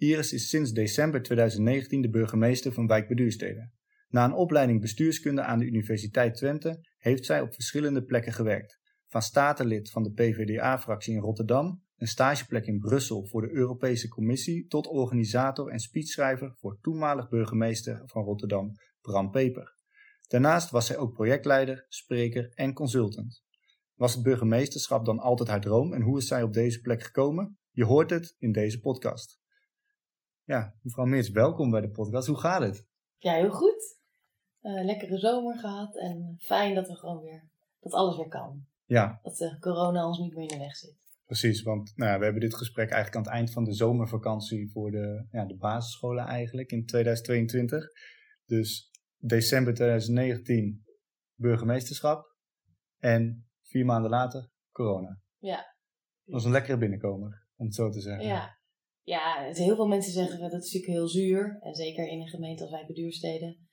Iris is sinds december 2019 de burgemeester van Wijk Beduurstede. Na een opleiding bestuurskunde aan de Universiteit Twente heeft zij op verschillende plekken gewerkt. Van statenlid van de PvdA-fractie in Rotterdam, een stageplek in Brussel voor de Europese Commissie, tot organisator en speechschrijver voor toenmalig burgemeester van Rotterdam, Bram Peper. Daarnaast was zij ook projectleider, spreker en consultant. Was het burgemeesterschap dan altijd haar droom en hoe is zij op deze plek gekomen? Je hoort het in deze podcast. Ja, mevrouw Meers, welkom bij de podcast. Hoe gaat het? Ja, heel goed. Uh, lekkere zomer gehad en fijn dat we gewoon weer, dat alles weer kan. Ja. Dat uh, corona ons niet meer in de weg zit. Precies, want nou ja, we hebben dit gesprek eigenlijk aan het eind van de zomervakantie voor de, ja, de basisscholen eigenlijk in 2022. Dus december 2019 burgemeesterschap en vier maanden later corona. Ja. Dat was een lekkere binnenkomer, om het zo te zeggen. Ja, ja, heel veel mensen zeggen dat het is natuurlijk heel zuur. En zeker in een gemeente als wij Beduursteden.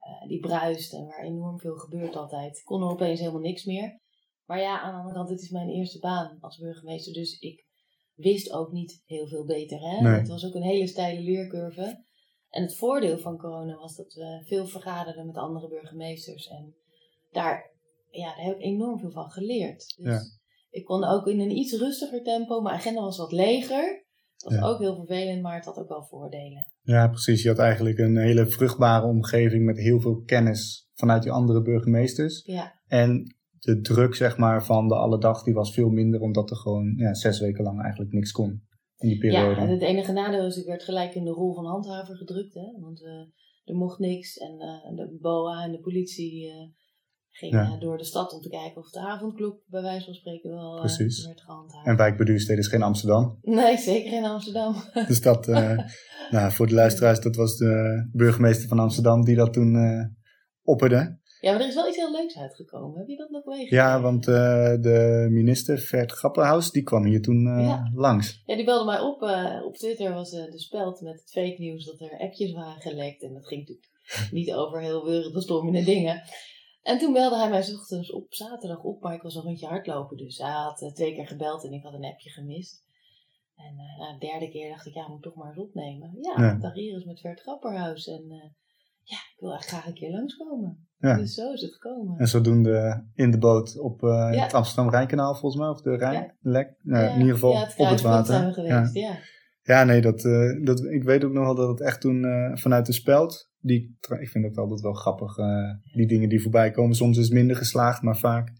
Uh, die bruist en waar enorm veel gebeurt altijd. Kon er opeens helemaal niks meer. Maar ja, aan de andere kant, dit is mijn eerste baan als burgemeester. Dus ik wist ook niet heel veel beter. Hè? Nee. Het was ook een hele steile leercurve. En het voordeel van corona was dat we veel vergaderden met andere burgemeesters. En daar, ja, daar heb ik enorm veel van geleerd. Dus Ja. ik kon ook in een iets rustiger tempo. Mijn agenda was wat leger. Dat was Ja. ook heel vervelend, maar het had ook wel voordelen. Ja, precies. Je had eigenlijk een hele vruchtbare omgeving met heel veel kennis vanuit die andere burgemeesters. Ja, En de druk, zeg maar, van de alledag, die was veel minder, omdat er gewoon ja, zes weken lang eigenlijk niks kon in die ja periode. en het enige nadeel is, ik werd gelijk in de rol van handhaver gedrukt. Hè? Want eh, er mocht niks. En eh, de BOA en de politie eh gingen Ja. door de stad om te kijken of de avondklok bij wijze van spreken wel eh, Precies. werd gehandhaafd. En Wijk Beduurstede is geen Amsterdam. Nee, zeker in Amsterdam. Dus dat, eh, nou, voor de luisteraars, dat was de burgemeester van Amsterdam die dat toen eh opperde. Ja, maar er is wel iets heel leuks uitgekomen. Heb je dat nog meegekregen? Ja, want de minister, Vert Grapperhaus, die kwam hier toen Ja. langs. Ja, die belde mij op. op Twitter was de speld met het fake nieuws dat er appjes waren gelekt. En dat ging natuurlijk niet over heel wereldbestormende dingen. En toen belde hij mij 's ochtends op zaterdag op, maar ik was een rondje hardlopen. Dus hij had eh, twee keer gebeld en ik had een appje gemist. En eh, na de derde keer dacht ik, ja, moet toch maar eens opnemen. Ja, Ja. dag Iris met Vert Grapperhaus. En eh, ja, ik wil echt graag een keer langskomen. Ja. Dus zo is het gekomen. En zodoende in de boot op Ja. het Amsterdam-Rijnkanaal, volgens mij, of de Rijn, Ja. Lek. Nou, in ieder geval het op het water. zijn we geweest, ja. Ja, nee, dat, dat, ik weet ook nog wel dat het echt toen vanuit de speld, die, ik vind dat altijd wel grappig, eh, die dingen die voorbij komen. Soms is het minder geslaagd, maar vaak,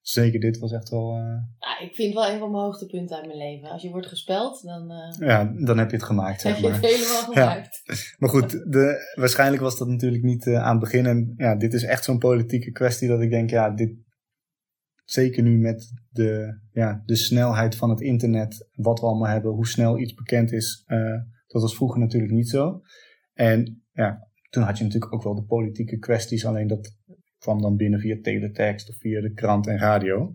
zeker dit was echt wel, eh, Ja, ik vind het wel een van mijn hoogtepunten uit mijn leven. Als je wordt gespeld, dan eh, ja, dan heb je het gemaakt, heb zeg je maar. het helemaal gemaakt. Maar goed, de, waarschijnlijk was dat natuurlijk niet aan het begin. En ja, dit is echt zo'n politieke kwestie dat ik denk, ja, dit, zeker nu met de, ja, de snelheid van het internet, wat we allemaal hebben, hoe snel iets bekend is, dat was vroeger natuurlijk niet zo. En ja, toen had je natuurlijk ook wel de politieke kwesties, alleen dat kwam dan binnen via teletext of via de krant en radio.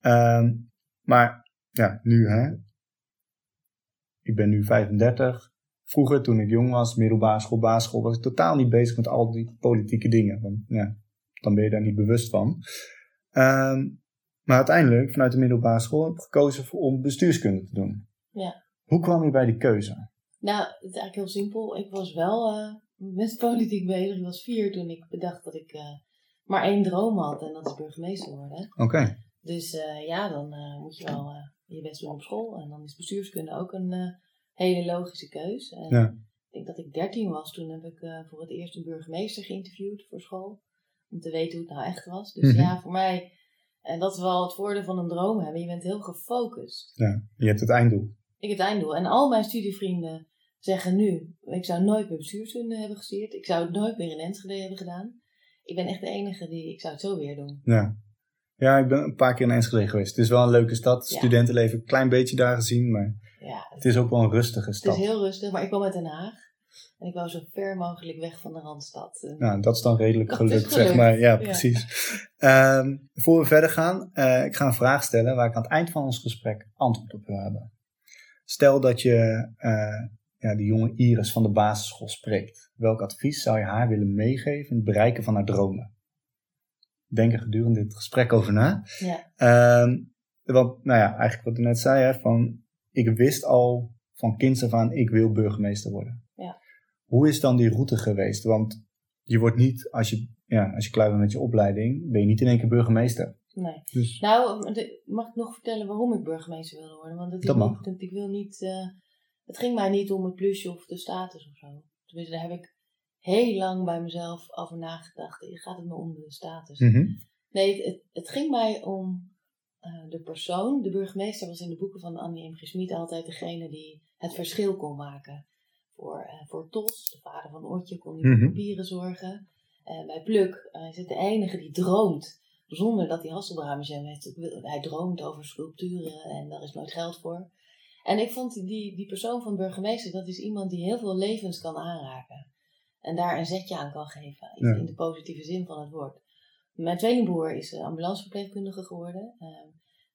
Ehm, maar ja, nu hè, ik ben nu 35. Vroeger, toen ik jong was, middelbare school, basisschool, was ik totaal niet bezig met al die politieke dingen. Want ja, dan ben je daar niet bewust van. Ehm, maar uiteindelijk, vanuit de middelbare school, heb ik gekozen voor, om bestuurskunde te doen. Ja. Hoe kwam je bij die keuze? Nou, het is eigenlijk heel simpel. Ik was wel eh, met politiek bezig. Ik was vier toen ik bedacht dat ik eh, maar één droom had. En dat is burgemeester worden. Oké, Dus eh, ja, dan eh, moet je wel je best doen op school. En dan is bestuurskunde ook een hele logische keus. En Ja. Ik denk dat ik dertien was. Toen heb ik voor het eerst een burgemeester geïnterviewd voor school. Om te weten hoe het nou echt was. Dus Mhm. ja, voor mij... En dat is wel het voordeel van een droom hebben. Je bent heel gefocust. ja, je hebt het einddoel. Ik heb het einddoel. En al mijn studievrienden zeggen nu... Ik zou nooit meer bestuurskunde hebben gestudeerd. Ik zou het nooit meer in Enschede hebben gedaan. Ik ben echt de enige die... Ik zou het zo weer doen. Ja. ja, ik ben een paar keer in Enschede geweest. Het is wel een leuke stad. Ja. Studentenleven, een klein beetje daar gezien, maar Ja, het is ook wel een rustige het stad. is heel rustig. Maar ik kom uit Den Haag. En ik wou zo ver mogelijk weg van de Randstad. Nou, dat is dan redelijk Dat gelukt, zeg maar. Ja, ja. precies. Ehm, voor we verder gaan, eh, ik ga een vraag stellen waar ik aan het eind van ons gesprek antwoord op wil hebben. Stel dat je eh, ja, de jonge Iris van de basisschool spreekt. Welk advies zou je haar willen meegeven in het bereiken van haar dromen? Denk er gedurende dit gesprek over na. Ja. Ehm, want, nou ja, eigenlijk wat ik net zei, hè, van, ik wist al van kinds af aan, ik wil burgemeester worden. Ja. Hoe is dan die route geweest? Want je wordt niet, als je, ja, als je klaar bent met je opleiding, ben je niet in één keer burgemeester. Nee. Dus Nou, mag ik nog vertellen waarom ik burgemeester wilde worden? Want het, Dat ik, mag. ik wil niet. eh, het ging mij niet om het plusje of de status of zo. Tenminste, daar heb ik heel lang bij mezelf over nagedacht. Gaat het me om de status? Mhm. Nee, het, het, ging mij om eh, de persoon. De burgemeester was in de boeken van Annie M. G. Schmid altijd degene die het verschil kon maken. Voor, eh, voor Tos, de vader van Otje, kon hij Mhm. voor papieren zorgen. Eh, bij Pluk is het de enige die droomt, zonder dat hij Hasselbrouwer heeft. Hij droomt over sculpturen en daar is nooit geld voor. En ik vond die, die persoon van burgemeester, dat is iemand die heel veel levens kan aanraken. En daar een zetje aan kan geven, in, Ja. in de positieve zin van het woord. Mijn tweelingbroer is eh, ambulanceverpleegkundige geworden. Eh,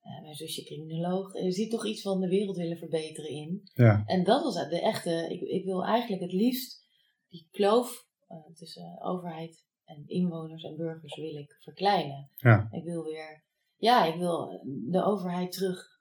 eh, mijn zusje criminoloog. Er zit toch iets van de wereld willen verbeteren in. Ja, En dat was de echte. Ik, ik wil eigenlijk het liefst die kloof eh, tussen overheid en inwoners en burgers wil ik verkleinen. Ja. Ik wil weer, ja, ik wil de overheid terug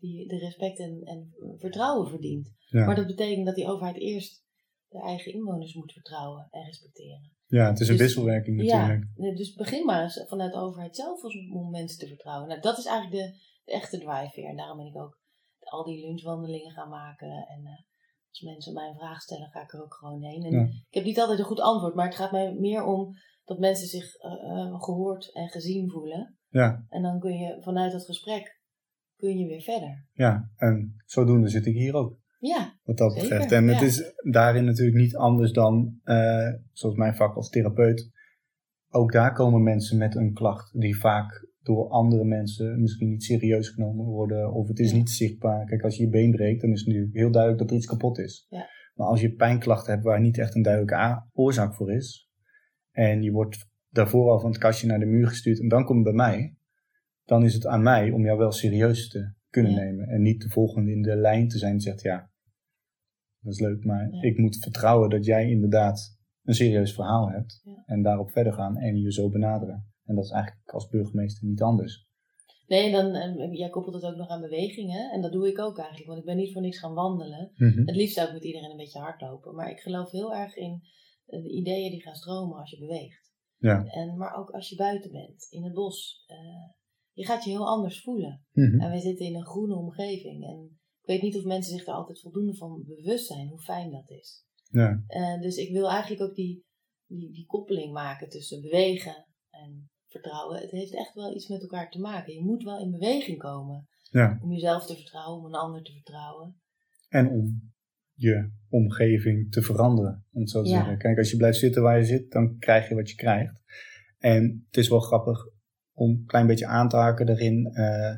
die de respect en, en vertrouwen verdient. ja. Maar dat betekent dat die overheid eerst de eigen inwoners moet vertrouwen en respecteren. ja, het is een Dus- wisselwerking natuurlijk. Ja, dus begin maar eens vanuit de overheid zelf om mensen te vertrouwen. Nou, dat is eigenlijk de, de echte drijfveer. En daarom ben ik ook al die lunchwandelingen gaan maken. En eh, als mensen mij een vraag stellen, ga ik er ook gewoon heen. En Ja. ik heb niet altijd een goed antwoord, maar het gaat mij meer om dat mensen zich eh, eh, gehoord en gezien voelen. Ja, En dan kun je vanuit dat gesprek kun je weer verder. ja, en zodoende zit ik hier ook. Ja, wat dat Zeker, betreft. En het is daarin natuurlijk niet anders dan, eh, zoals mijn vak als therapeut, ook daar komen mensen met een klacht die vaak door andere mensen misschien niet serieus genomen worden of het is Ja. niet zichtbaar. Kijk, als je je been breekt, dan is het nu heel duidelijk dat er iets kapot is. Ja. Maar als je pijnklachten hebt waar niet echt een duidelijke oorzaak voor is en je wordt daarvoor al van het kastje naar de muur gestuurd en dan komt het bij mij, dan is het aan mij om jou wel serieus te kunnen Ja. nemen en niet de volgende in de lijn te zijn die zegt ja, dat is leuk, maar Ja. ik moet vertrouwen dat jij inderdaad een serieus verhaal hebt. Ja. En daarop verder gaan en je zo benaderen. En dat is eigenlijk als burgemeester niet anders. nee, dan, en jij koppelt het ook nog aan bewegingen. En dat doe ik ook eigenlijk, want ik ben niet voor niks gaan wandelen. Mhm. Het liefst zou ik met iedereen een beetje hardlopen. Maar ik geloof heel erg in eh, de ideeën die gaan stromen als je beweegt. Ja. En, maar ook als je buiten bent, in het bos. eh, je gaat je heel anders voelen. Mhm. En wij zitten in een groene omgeving. En ik weet niet of mensen zich er altijd voldoende van bewust zijn hoe fijn dat is. Ja. Eh, dus ik wil eigenlijk ook die, die, die koppeling maken tussen bewegen en vertrouwen. Het heeft echt wel iets met elkaar te maken. Je moet wel in beweging komen ja. om jezelf te vertrouwen, om een ander te vertrouwen. En om je omgeving te veranderen, om het zo te Ja. zeggen. Kijk, als je blijft zitten waar je zit, dan krijg je wat je krijgt. En het is wel grappig om een klein beetje aan te haken daarin. eh,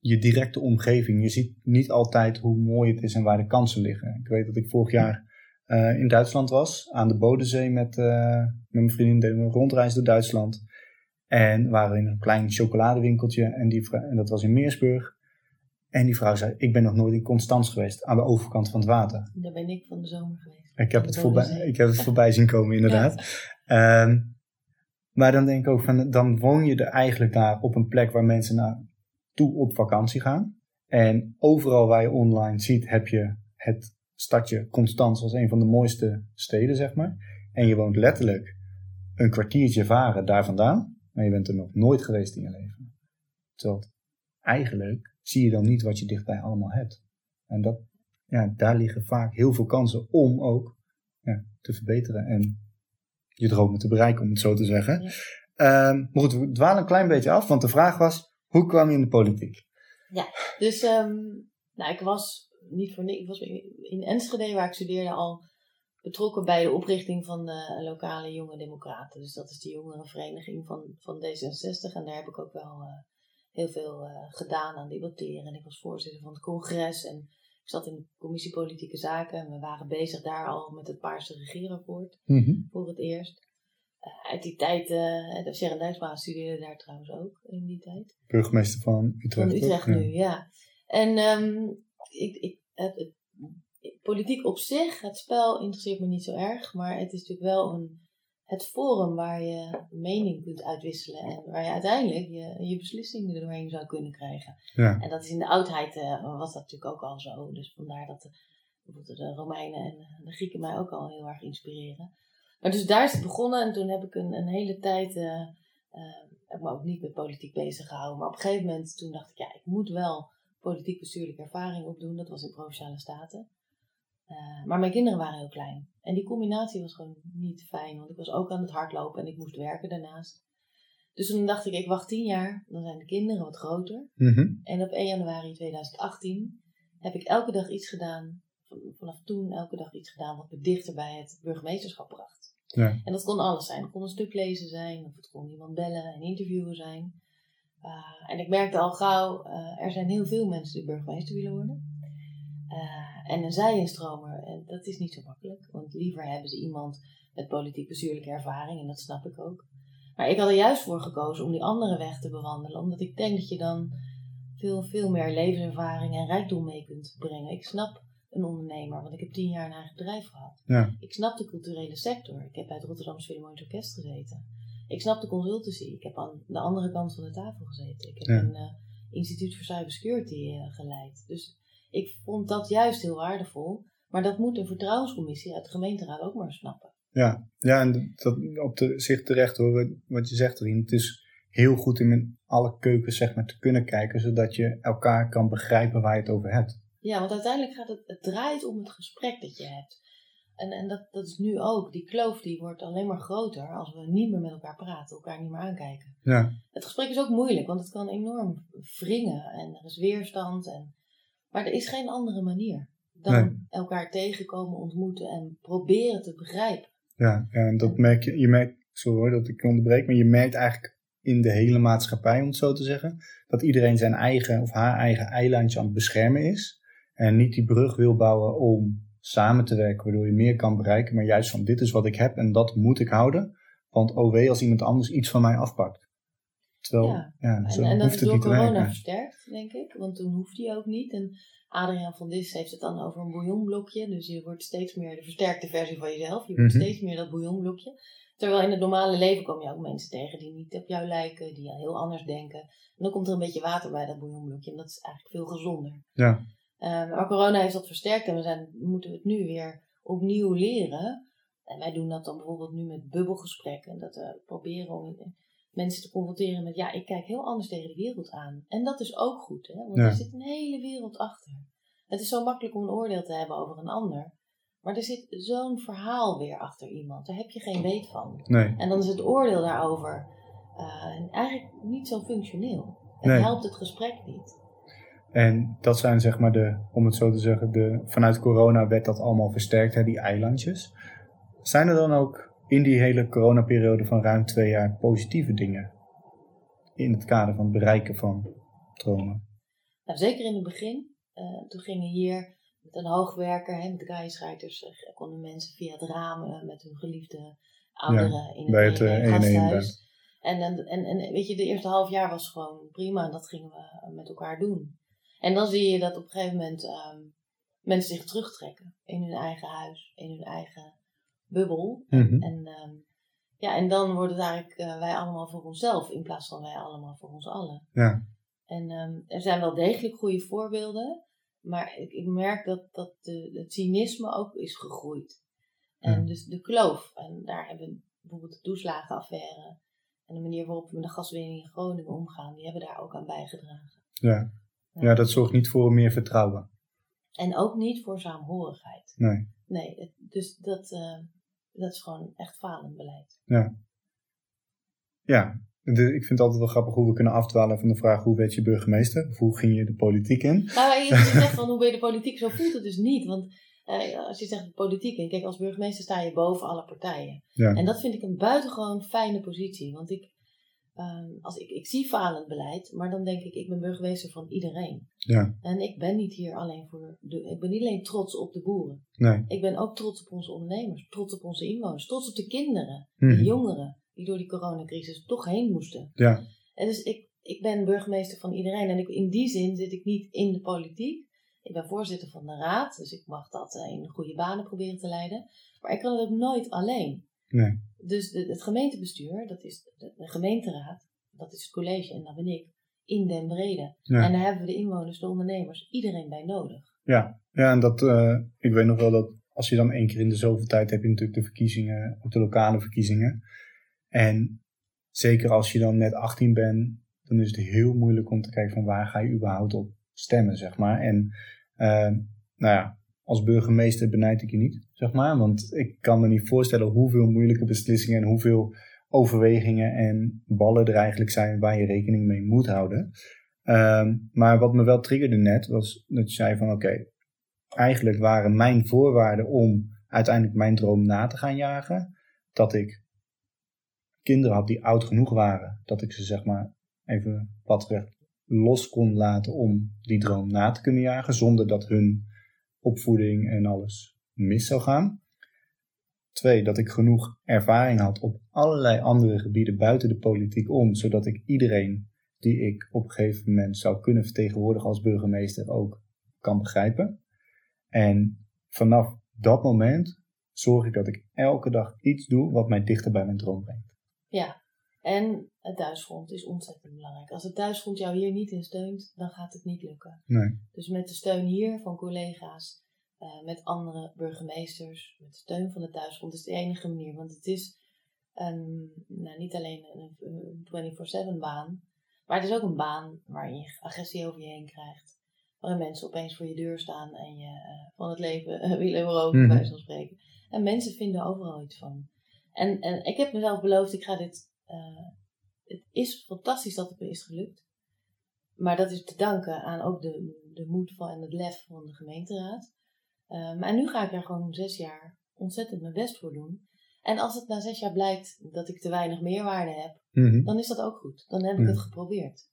je directe omgeving. Je ziet niet altijd hoe mooi het is en waar de kansen liggen. Ik weet dat ik vorig jaar eh, in Duitsland was, aan de Bodensee met, eh, met mijn vriendin. Deden we een rondreis door Duitsland. En waren in een klein chocoladewinkeltje en, die, en dat was in Meersburg. En die vrouw zei, ik ben nog nooit in Constans geweest, aan de overkant van het water. Daar ben ik van de zomer geweest. Ik heb, het voorbij, ik heb het voorbij zien komen, inderdaad. Ehm, maar dan denk ik ook van, dan woon je er eigenlijk daar op een plek waar mensen naartoe op vakantie gaan. En overal waar je online ziet, heb je het stadje Constans als een van de mooiste steden, zeg maar. En je woont letterlijk een kwartiertje varen daar vandaan, maar je bent er nog nooit geweest in je leven. Terwijl eigenlijk zie je dan niet wat je dichtbij allemaal hebt. En dat, ja, daar liggen vaak heel veel kansen om ook ja, te verbeteren en je dromen te bereiken, om het zo te zeggen. Ja. Ehm, maar goed, we dwalen een klein beetje af, want de vraag was, hoe kwam je in de politiek? Dus ehm, nou, ik was niet voor niks. Ik was in Enschede, waar ik studeerde, al betrokken bij de oprichting van de lokale Jonge Democraten. Dus dat is de jongerenvereniging van, van D66. En daar heb ik ook wel eh, heel veel eh, gedaan aan debatteren. En ik was voorzitter van het congres. En ik zat in de commissie Politieke Zaken en we waren bezig daar al met het Paarse Regeerakkoord Mhm. voor het eerst. Eh, uit die tijd, eh de Sharon Dijksma studeerde daar trouwens ook in die tijd. Burgemeester van Utrecht. Van Utrecht nu, ja. En ehm, ik, ik, het, het- politiek op zich, het spel interesseert me niet zo erg, maar het is natuurlijk wel een, het forum waar je mening kunt uitwisselen en waar je uiteindelijk je, je beslissingen er doorheen zou kunnen krijgen. Ja. En dat is in de oudheid eh, was dat natuurlijk ook al zo. Dus vandaar dat de, bijvoorbeeld de Romeinen en de Grieken mij ook al heel erg inspireren. Maar dus daar is het begonnen en toen heb ik een, een hele tijd, eh, heb me ook niet met politiek bezig gehouden. Maar op een gegeven moment toen dacht ik, ja, ik moet wel politiek bestuurlijke ervaring opdoen. Dat was in Provinciale Staten. Eh, maar mijn kinderen waren heel klein. En die combinatie was gewoon niet fijn, want ik was ook aan het hardlopen en ik moest werken daarnaast. Dus toen dacht ik, ik wacht tien jaar, dan zijn de kinderen wat groter. Mhm. En op 1 januari 2018 heb ik elke dag iets gedaan, van- vanaf toen elke dag iets gedaan wat me dichter bij het burgemeesterschap bracht. Ja. En dat kon alles zijn. Het kon een stuk lezen zijn, of het kon iemand bellen en interviewen zijn. Uh, en ik merkte al gauw, uh, er zijn heel veel mensen die burgemeester willen worden. Uh, en een zijinstromer, en dat is niet zo makkelijk. Want liever hebben ze iemand met politiek bestuurlijke ervaring, en dat snap ik ook. Maar ik had er juist voor gekozen om die andere weg te bewandelen. Omdat ik denk dat je dan veel, veel meer levenservaring en rijkdom mee kunt brengen. Ik snap een ondernemer, want ik heb tien jaar een eigen bedrijf gehad. Ja. Ik snap de culturele sector. Ik heb bij het Rotterdamse Philharmonisch Orkest gezeten. Ik snap de consultancy. Ik heb aan de andere kant van de tafel gezeten. Ik heb Ja. een uh, instituut voor cybersecurity uh, geleid. Dus ik vond dat juist heel waardevol. Maar dat moet een vertrouwenscommissie uit de gemeenteraad ook maar snappen. Ja, ja en dat op de, zich terecht hoor, wat je zegt erin. Het is heel goed om in alle keukens zeg maar, te kunnen kijken, zodat je elkaar kan begrijpen waar je het over hebt. Ja, want uiteindelijk gaat het, het draait om het gesprek dat je hebt. En, en dat, dat is nu ook. Die kloof die wordt alleen maar groter als we niet meer met elkaar praten, elkaar niet meer aankijken. Ja. Het gesprek is ook moeilijk, want het kan enorm wringen en er is weerstand. En, maar er is geen andere manier dan Nee. elkaar tegenkomen, ontmoeten en proberen te begrijpen. Ja, en dat merk je, je merkt, sorry hoor dat ik onderbreek, maar je merkt eigenlijk in de hele maatschappij, om het zo te zeggen, dat iedereen zijn eigen of haar eigen eilandje aan het beschermen is. En niet die brug wil bouwen om samen te werken, waardoor je meer kan bereiken, maar juist van dit is wat ik heb en dat moet ik houden. Want oh wee als iemand anders iets van mij afpakt. Terwijl, Ja. ja, zo En, en dat hoeft is het door corona versterkt, denk ik. Want toen hoefde hij ook niet. En Adriaan van Dis heeft het dan over een bouillonblokje. Dus je wordt steeds meer de versterkte versie van jezelf. Je wordt Mhm. steeds meer dat bouillonblokje. Terwijl in het normale leven kom je ook mensen tegen die niet op jou lijken. Die heel anders denken. En dan komt er een beetje water bij dat bouillonblokje. En dat is eigenlijk veel gezonder. Ja, Eh, maar corona heeft dat versterkt. En we zijn, moeten het nu weer opnieuw leren. En wij doen dat dan bijvoorbeeld nu met bubbelgesprekken. Dat we proberen om mensen te confronteren met, ja, ik kijk heel anders tegen de wereld aan. En dat is ook goed, hè? want Ja. er zit een hele wereld achter. Het is zo makkelijk om een oordeel te hebben over een ander. Maar er zit zo'n verhaal weer achter iemand. Daar heb je geen weet van. nee. En dan is het oordeel daarover eh, eigenlijk niet zo functioneel. Het Nee. helpt het gesprek niet. En dat zijn zeg maar de, om het zo te zeggen, de, vanuit corona werd dat allemaal versterkt, hè, die eilandjes. Zijn er dan ook in die hele coronaperiode van ruim twee jaar positieve dingen? In het kader van het bereiken van dromen. Nou, zeker in het begin. eh, toen gingen hier met een hoogwerker, hè, met gaaischrijters, eh, konden mensen via het raam eh, met hun geliefde ouderen in het, bij het, 1-1 gasthuis. En, en, en, en weet je, de eerste half jaar was gewoon prima en dat gingen we met elkaar doen. En dan zie je dat op een gegeven moment ehm, mensen zich terugtrekken in hun eigen huis, in hun eigen bubbel. Mhm. En, ehm, ja, en dan wordt het eigenlijk eh, wij allemaal voor onszelf in plaats van wij allemaal voor ons allen. Ja, En ehm, er zijn wel degelijk goede voorbeelden, maar ik, ik merk dat, dat de, het cynisme ook is gegroeid. En Ja. dus de kloof, en daar hebben we bijvoorbeeld de toeslagenaffaire en de manier waarop we met de gaswinning in Groningen omgaan, die hebben daar ook aan bijgedragen. ja. ja, dat zorgt niet voor meer vertrouwen. En ook niet voor saamhorigheid. Nee. Nee, het- dus dat, eh, dat is gewoon echt falend beleid. Ja, de- ik vind het altijd wel grappig hoe we kunnen afdwalen van de vraag hoe werd je burgemeester? Of hoe ging je de politiek in? Nou, je zegt van hoe ben je de politiek? Zo voelt het dus niet. Want eh, als je zegt politiek, en kijk, als burgemeester sta je boven alle partijen. Ja. En dat vind ik een buitengewoon fijne positie. Want ik, ehm, als ik, ik zie falend beleid, maar dan denk ik, ik ben burgemeester van iedereen. Ja. En ik ben niet hier alleen voor de, ik ben niet alleen trots op de boeren. Nee. Ik ben ook trots op onze ondernemers, trots op onze inwoners, trots op de kinderen, Mhm. de jongeren, die door die coronacrisis toch heen moesten. Ja. En dus ik, ik ben burgemeester van iedereen. En ik, in die zin zit ik niet in de politiek. Ik ben voorzitter van de raad, dus ik mag dat eh, in goede banen proberen te leiden. Maar ik kan het ook nooit alleen. Nee. Dus de, het gemeentebestuur, dat is de, de gemeenteraad, dat is het college en dat ben ik, in den brede. Ja. En daar hebben we de inwoners, de ondernemers, iedereen bij nodig. Ja, ja en dat, eh, ik weet nog wel dat als je dan één keer in de zoveel tijd heb je natuurlijk de verkiezingen, ook de lokale verkiezingen. En zeker als je dan net 18 bent, dan is het heel moeilijk om te kijken van waar ga je überhaupt op stemmen, zeg maar. En eh, nou ja, als burgemeester benijd ik je niet, zeg maar. Want ik kan me niet voorstellen hoeveel moeilijke beslissingen en hoeveel overwegingen en ballen er eigenlijk zijn waar je rekening mee moet houden. Ehm, maar wat me wel triggerde net, was dat je zei van oké, eigenlijk waren mijn voorwaarden om uiteindelijk mijn droom na te gaan jagen, dat ik kinderen had die oud genoeg waren, dat ik ze zeg maar even platweg los kon laten om die droom na te kunnen jagen, zonder dat hun opvoeding en alles mis zou gaan. Twee, dat ik genoeg ervaring had op allerlei andere gebieden buiten de politiek om, zodat ik iedereen die ik op een gegeven moment zou kunnen vertegenwoordigen als burgemeester ook kan begrijpen. En vanaf dat moment zorg ik dat ik elke dag iets doe wat mij dichter bij mijn droom brengt. Ja, en het thuisfront is ontzettend belangrijk. Als het thuisfront jou hier niet in steunt, dan gaat het niet lukken. Nee. Dus met de steun hier van collega's, eh, met andere burgemeesters, met de steun van de thuisfront is de enige manier. Want het is een, nou, niet alleen een, een 24-7 baan, maar het is ook een baan waarin je agressie over je heen krijgt. Waarin mensen opeens voor je deur staan en je eh, van het leven eh, willen beroven, bij zo'n spreken. En mensen vinden overal iets van. En, en ik heb mezelf beloofd, ik ga dit. Eh, het is fantastisch dat het me is gelukt. Maar dat is te danken aan ook de, de moed van, en het lef van de gemeenteraad. Um, en nu ga ik er gewoon zes jaar ontzettend mijn best voor doen. En als het na zes jaar blijkt dat ik te weinig meerwaarde heb, Mhm. dan is dat ook goed. Dan heb ik het geprobeerd.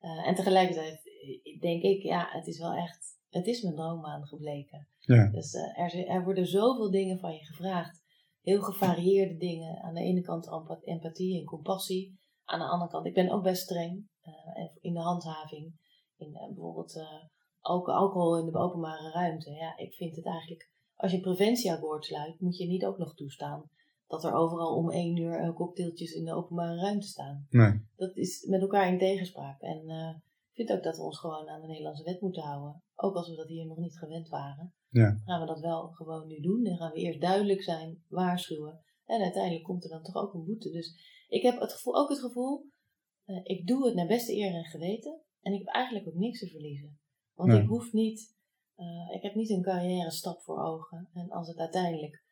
Uh, en tegelijkertijd eh, denk ik, ja, het is wel echt, het is mijn droombaan gebleken. Ja. Dus uh, er, er, worden zoveel dingen van je gevraagd. Heel gevarieerde dingen. Aan de ene kant empathie en compassie. Aan de andere kant, ik ben ook best streng uh, in de handhaving. In uh, bijvoorbeeld ook alcohol in de openbare ruimte. Ja, ik vind het eigenlijk, als je een preventieakkoord sluit, moet je niet ook nog toestaan dat er overal om één uur cocktailtjes in de openbare ruimte staan. Nee. Dat is met elkaar in tegenspraak. En ik vind ook dat we ons gewoon aan de Nederlandse wet moeten houden. Ook als we dat hier nog niet gewend waren. Ja. Gaan we dat wel gewoon nu doen. En gaan we eerst duidelijk zijn, waarschuwen. En uiteindelijk komt er dan toch ook een boete. Dus ik heb het gevoel, ook het gevoel, uh, ik doe het naar beste eer en geweten. En ik heb eigenlijk ook niks te verliezen. Want Nee. ik hoef niet, uh, ik heb niet een carrière stap voor ogen. En als het uiteindelijk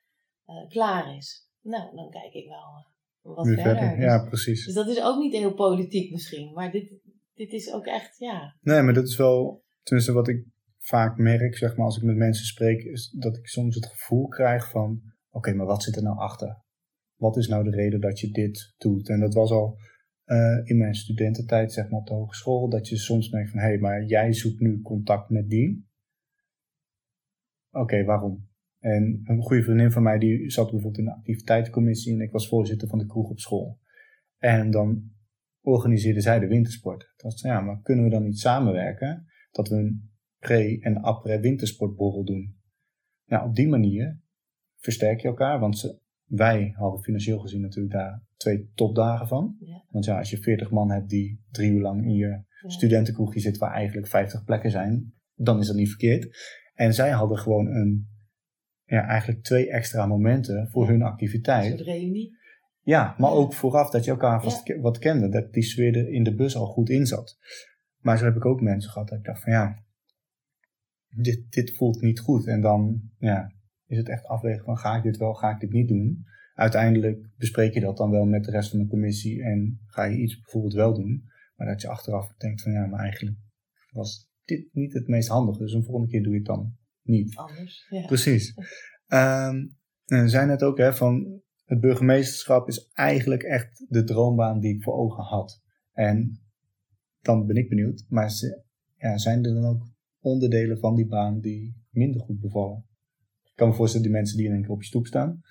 uh, klaar is, nou, dan kijk ik wel wat Weer verder. verder. Dus- Ja, precies. dus dat is ook niet heel politiek misschien. Maar dit, dit is ook echt, ja. Nee, maar dat is wel, tenminste wat ik vaak merk, zeg maar, als ik met mensen spreek, is dat ik soms het gevoel krijg van, oké, maar wat zit er nou achter? Wat is nou de reden dat je dit doet? En dat was al uh, in mijn studententijd, zeg maar, op de hogeschool, dat je soms merkt van, hé, hey, maar jij zoekt nu contact met die. Oké, waarom? En een goede vriendin van mij, die zat bijvoorbeeld in de activiteitencommissie en ik was voorzitter van de kroeg op school. En dan organiseerde zij de wintersport. Dacht ze, ja, maar kunnen we dan niet samenwerken dat we een pre- en après wintersportborrel doen? Nou, op die manier versterk je elkaar, want ze, wij hadden financieel gezien natuurlijk daar twee topdagen van. Ja. Want ja, als je 40 man hebt die drie uur lang in je Ja. studentenkroegje zit waar eigenlijk 50 plekken zijn, dan is dat niet verkeerd. En zij hadden gewoon een, ja, eigenlijk twee extra momenten voor hun Een activiteit. soort reunie. Ja, maar Ja. ook vooraf dat je elkaar vast wat kende. Dat die sfeer er in de bus al goed in zat. Maar zo heb ik ook mensen gehad dat ik dacht van ja, dit, dit voelt niet goed. En dan ja, is het echt afwegen van ga ik dit wel, ga ik dit niet doen. Uiteindelijk bespreek je dat dan wel met de rest van de commissie en ga je iets bijvoorbeeld wel doen. Maar dat je achteraf denkt van ja, maar eigenlijk was dit niet het meest handige. Dus een volgende keer doe je het dan niet. Anders. Ja. Precies. Ehm en zei net ook hè, van het burgemeesterschap is eigenlijk echt de droombaan die ik voor ogen had. En dan ben ik benieuwd, maar ja, zijn er dan ook onderdelen van die baan die minder goed bevallen? Ik kan me voorstellen, die mensen die in één keer op je stoep staan.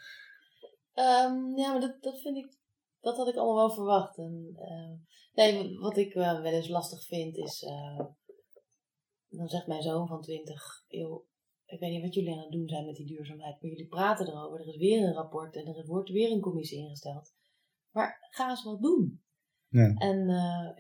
Ehm, ja, maar dat, dat vind ik, dat had ik allemaal wel verwacht. En, uh, nee, wat ik uh, wel eens lastig vind is, uh, dan zegt mijn zoon van 20, joh, ik weet niet wat jullie aan het doen zijn met die duurzaamheid, maar jullie praten erover, er is weer een rapport en er wordt weer een commissie ingesteld. Maar ga eens wat doen. Ja. En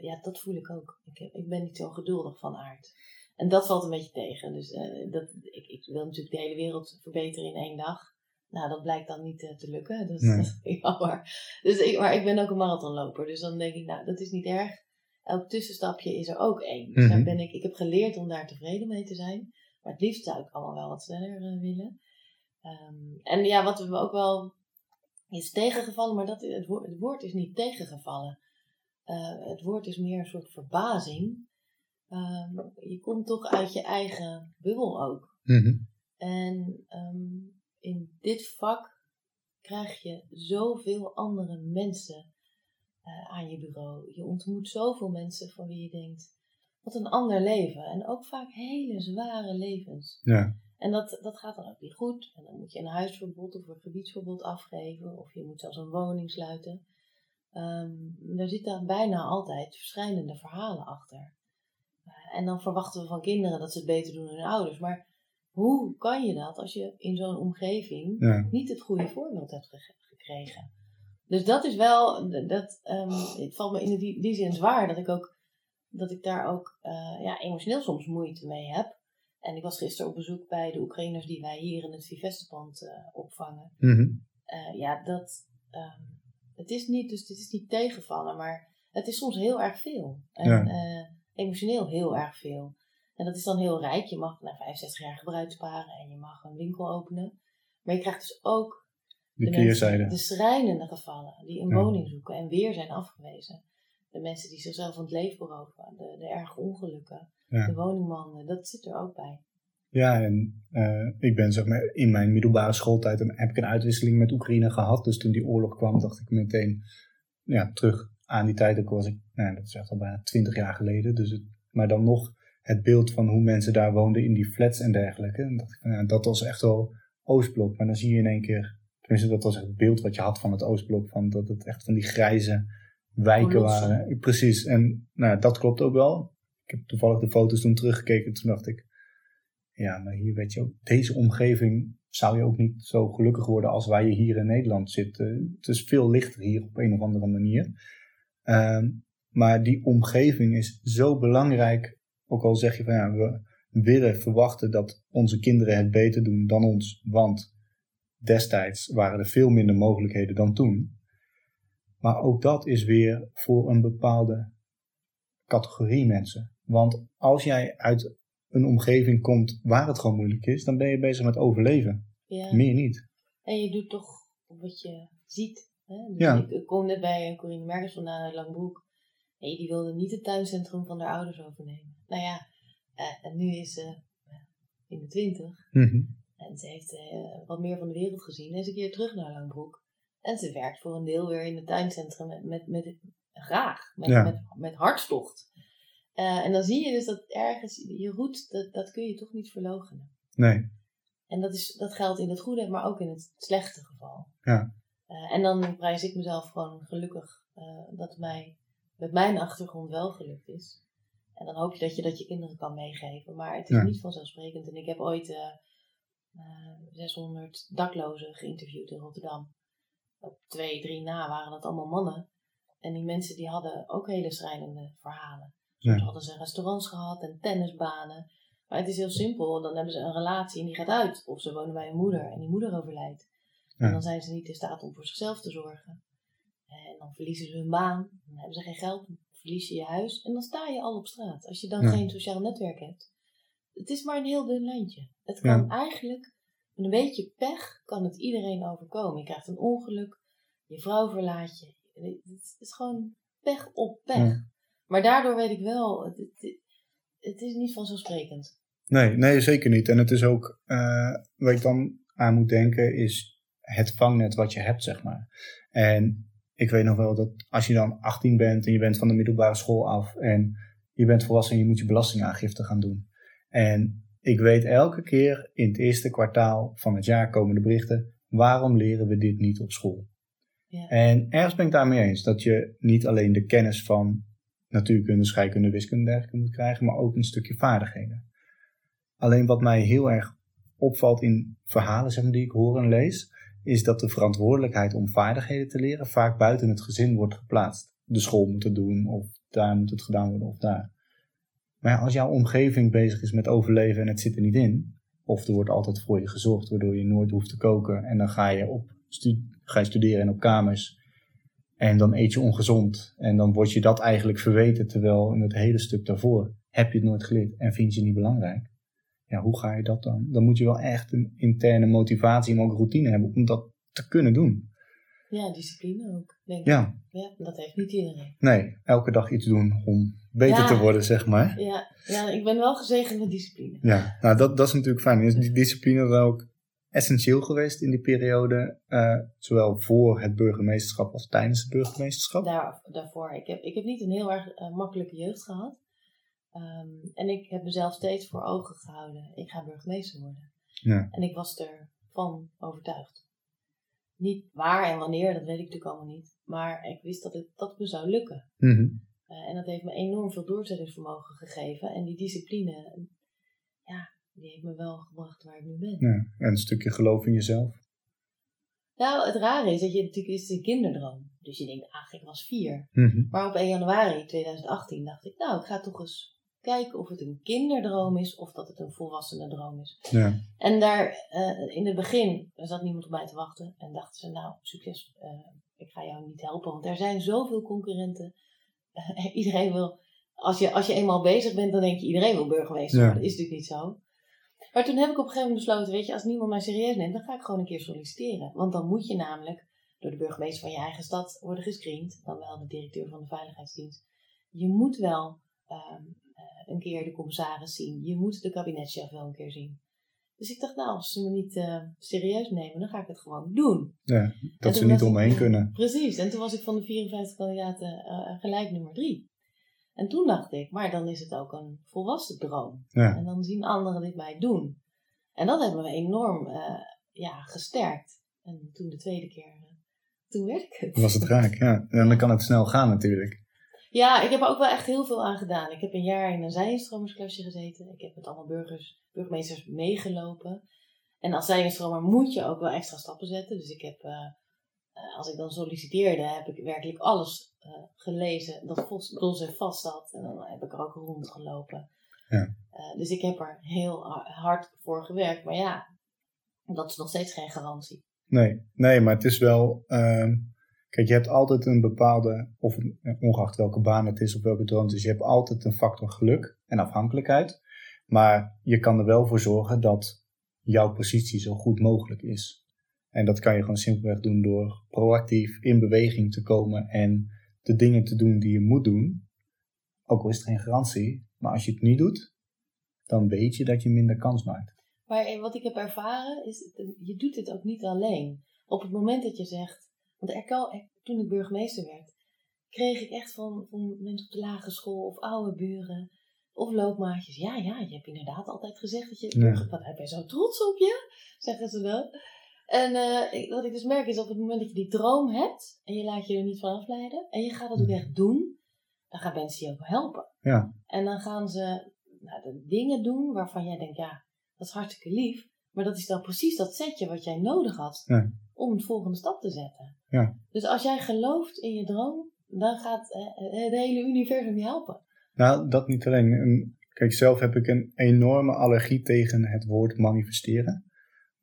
ja, dat voel ik ook. Ik, ik ben niet zo geduldig van aard. En dat valt een beetje tegen. Dus dat, ik, ik wil natuurlijk de hele wereld verbeteren in één dag. Nou, dat blijkt dan niet uh, te lukken. Dus, nee. Dus ik, maar ik ben ook een marathonloper. Dus dan denk ik, nou, dat is niet erg. Elk tussenstapje is er ook één. Dus mm -hmm. ben ik, ik heb geleerd om daar tevreden mee te zijn. Maar het liefst zou ik allemaal wel wat sneller uh, willen. Um, en ja, wat we ook wel is tegengevallen, maar dat, het, woord, het woord is niet tegengevallen. Het woord is meer een soort verbazing. Um, je komt toch uit je eigen bubbel ook. Mm -hmm. En um, in dit vak krijg je zoveel andere mensen uh, aan je bureau. Je ontmoet zoveel mensen van wie je denkt, wat een ander leven. En ook vaak hele zware levens. Ja. En dat, dat gaat dan ook niet goed. En dan moet je een huisverbod of een gebiedsverbod afgeven. Of je moet zelfs een woning sluiten. Um, er zitten bijna altijd verschillende verhalen achter. En dan verwachten we van kinderen dat ze het beter doen dan hun ouders. Maar hoe kan je dat als je in zo'n omgeving niet het goede voorbeeld hebt gekregen? Dus dat is wel, dat, um, het valt me in die, die zin zwaar dat ik ook, dat ik daar ook uh, ja, emotioneel soms moeite mee heb. En ik was gisteren op bezoek bij de Oekraïners die wij hier in het Vivestepand uh, opvangen. Mm -hmm. uh, ja, dat, um, het is niet, dus het is niet tegenvallen, maar het is soms heel erg veel. En ja. Emotioneel heel erg veel. En dat is dan heel rijk. Je mag na 65 jaar gebruik sparen en je mag een winkel openen. Maar je krijgt dus ook de, de, mensen, de schrijnende gevallen die een ja. woning zoeken en weer zijn afgewezen. De mensen die zichzelf van het leven beroven, de, de erge ongelukken, ja. de woningmannen, dat zit er ook bij. Ja, en uh, ik ben zeg maar in mijn middelbare schooltijd heb ik een uitwisseling met Oekraïne gehad. Dus toen die oorlog kwam, dacht ik meteen ja, terug aan die tijd. Ook was ik, nou, dat is echt al bijna twintig jaar geleden. Dus het, maar dan nog het beeld van hoe mensen daar woonden in die flats en dergelijke. En dat, ja, dat was echt wel Oostblok. Maar dan zie je in één keer, tenminste dat was het beeld wat je had van het Oostblok, van dat het echt van die grijze wijken waren. Precies, en nou, dat klopt ook wel. Ik heb toevallig de foto's toen teruggekeken, toen dacht ik, ja, maar hier weet je ook, deze omgeving zou je ook niet zo gelukkig worden als waar je hier in Nederland zit. het is veel lichter hier op een of andere manier. Uh, maar die omgeving is zo belangrijk ook al zeg je van ja, we willen verwachten dat onze kinderen het beter doen dan ons, want destijds waren er veel minder mogelijkheden dan toen. Maar ook dat is weer voor een bepaalde categorie mensen. Want als jij uit een omgeving komt waar het gewoon moeilijk is, dan ben je bezig met overleven. Ja. Meer niet. En je doet toch wat je ziet. Hè? Dus ja. Ik kom net bij Corine Merkers vandaan uit Langbroek. Nee, die wilde niet het tuincentrum van haar ouders overnemen. Nou ja, uh, en nu is ze uh, in de twintig. Mm-hmm. En ze heeft uh, wat meer van de wereld gezien. En is een keer terug naar Langbroek. En ze werkt voor een deel weer in het tuincentrum met, met, met graag, met, ja. met, met hartstocht. en dan zie je dus dat ergens, je roet, dat, dat kun je toch niet verloochenen. Nee. En dat, is, dat geldt in het goede, maar ook in het slechte geval. Ja. En dan prijs ik mezelf gewoon gelukkig dat mij met mijn achtergrond wel gelukt is. En dan hoop je dat je dat je kinderen kan meegeven. Maar het is ja. niet vanzelfsprekend. En ik heb ooit uh, uh, 600 daklozen geïnterviewd in Rotterdam. Op twee, drie na waren dat allemaal mannen. En die mensen die hadden ook hele schrijnende verhalen. Ja. hadden ze restaurants gehad en tennisbanen. Maar het is heel simpel. Dan hebben ze een relatie en die gaat uit. Of ze wonen bij een moeder en die moeder overlijdt. En dan zijn ze niet in staat om voor zichzelf te zorgen. En dan verliezen ze hun baan. Dan hebben ze geen geld verlies je je huis en dan sta je al op straat. Als je dan ja. geen sociaal netwerk hebt. Het is maar een heel dun lijntje. Het kan ja. eigenlijk, met een beetje pech, kan het iedereen overkomen. Je krijgt een ongeluk, je vrouw verlaat je. Het is gewoon pech op pech. Ja. Maar daardoor weet ik wel, het, het, het, is niet vanzelfsprekend. Nee, nee, zeker niet. En het is ook, uh, wat ik dan aan moet denken, is het vangnet wat je hebt, zeg maar. En ik weet nog wel dat als je dan 18 bent en je bent van de middelbare school af en je bent volwassen en je moet je belastingaangifte gaan doen. En ik weet elke keer in het eerste kwartaal van het jaar komen de berichten, waarom leren we dit niet op school? Ja. En ergens ben ik daarmee eens dat je niet alleen de kennis van natuurkunde, scheikunde, wiskunde dergelijke moet krijgen, maar ook een stukje vaardigheden. Alleen wat mij heel erg opvalt in verhalen zeg maar, die ik hoor en lees, is dat de verantwoordelijkheid om vaardigheden te leren vaak buiten het gezin wordt geplaatst. De school moet het doen, of daar moet het gedaan worden, of daar. Maar als jouw omgeving bezig is met overleven en het zit er niet in, of er wordt altijd voor je gezorgd, waardoor je nooit hoeft te koken, en dan ga je, op ga je studeren en op kamers, en dan eet je ongezond, en dan word je dat eigenlijk verweten, terwijl in het hele stuk daarvoor heb je het nooit geleerd en vind je het niet belangrijk. Ja, hoe ga je dat dan? Dan moet je wel echt een interne motivatie, maar ook routine hebben om dat te kunnen doen. Ja, discipline ook, denk ik. Ja, Ja, dat heeft niet iedereen. nee, elke dag iets doen om beter Ja. te worden, zeg maar. Ja, ja, ik ben wel gezegend met discipline. Ja, nou dat, dat is natuurlijk fijn. Is die discipline dan ook essentieel geweest in die periode, eh, zowel voor het burgemeesterschap als tijdens het burgemeesterschap? Daar, daarvoor. Ik heb, ik heb niet een heel erg eh, makkelijke jeugd gehad. Ehm, en ik heb mezelf steeds voor ogen gehouden. Ik ga burgemeester worden. Ja. En ik was ervan overtuigd. Niet waar en wanneer, dat weet ik natuurlijk allemaal niet. Maar ik wist dat het dat me zou lukken. Mhm. Eh, en dat heeft me enorm veel doorzettingsvermogen gegeven. En die discipline, ja, die heeft me wel gebracht waar ik nu ben. ja. En een stukje geloof in jezelf. Nou, het rare is dat je natuurlijk is een kinderdroom. Dus je denkt, ach, ik was vier. Mhm. Maar op 1 januari 2018 dacht ik, nou, ik ga toch eens kijken of het een kinderdroom is of dat het een volwassene droom is. Ja. En daar eh, in het begin zat niemand op mij te wachten en dachten ze, nou, succes, eh, ik ga jou niet helpen, want er zijn zoveel concurrenten. iedereen wil, als je, als je eenmaal bezig bent, dan denk je, iedereen wil burgemeester Ja. worden. Dat is natuurlijk niet zo. Maar toen heb ik op een gegeven moment besloten, weet je, als niemand mij serieus neemt, dan ga ik gewoon een keer solliciteren. Want dan moet je namelijk door de burgemeester van je eigen stad worden gescreend, dan wel de directeur van de veiligheidsdienst. Je moet wel ehm, eh, een keer de commissaris zien. Je moet de kabinetchef wel een keer zien. Dus ik dacht, nou, als ze me niet eh, serieus nemen, dan ga ik het gewoon doen. ja. Dat ze niet was om me ik, heen eh, kunnen. Precies, en toen was ik van de 54 kandidaten eh, gelijk nummer drie. En toen dacht ik, maar dan is het ook een volwassen droom. Ja. En dan zien anderen dit mij doen. En dat heeft me enorm eh, ja, gesterkt. En toen de tweede keer, toen werd ik het. Was het raak, ja. En dan kan het snel gaan natuurlijk. Ja, ik heb er ook wel echt heel veel aan gedaan. Ik heb een jaar in een zijinstromersklasje gezeten. Ik heb met allemaal burgers, burgemeesters meegelopen. En als zijinstromer moet je ook wel extra stappen zetten. Dus ik heb, eh, eh, als ik dan solliciteerde, heb ik werkelijk alles eh, gelezen dat los en vast zat. En dan heb ik er ook rondgelopen. Ja. Dus ik heb er heel ha- hard voor gewerkt. Maar ja, dat is nog steeds geen garantie. Nee, nee, maar het is wel. ehm, kijk, je hebt altijd een bepaalde, of het- ongeacht welke baan het is of welke droom het is, je hebt altijd een factor geluk en afhankelijkheid. Maar je kan er wel voor zorgen dat jouw positie zo goed mogelijk is. En dat kan je gewoon simpelweg doen door proactief in beweging te komen en de dingen te doen die je moet doen. Ook al is het geen garantie, maar als je het niet doet, dan weet je dat je minder kans maakt. Maar eh, wat ik heb ervaren is, eh, je doet dit ook niet alleen. Op het moment dat je zegt, want er toen ik burgemeester werd, kreeg ik echt van, van mensen op de lagere school of oude buren of loopmaatjes. Ja, ja, je hebt inderdaad altijd gezegd dat je Ja. wat ben je zo trots op je, zeggen ze dan. En eh, wat ik dus merk is op het moment dat je die droom hebt en je laat je er niet van afleiden en je gaat het ook echt doen, dan gaan mensen je ook helpen. Ja. En dan gaan ze nou, de dingen doen waarvan jij denkt, ja, dat is hartstikke lief. Maar dat is dan precies dat setje wat jij nodig had Ja. om de volgende stap te zetten. Ja. Dus als jij gelooft in je droom, dan gaat eh, het hele universum je helpen. Nou, dat niet alleen. Een- Kijk, zelf heb ik een enorme allergie tegen het woord manifesteren.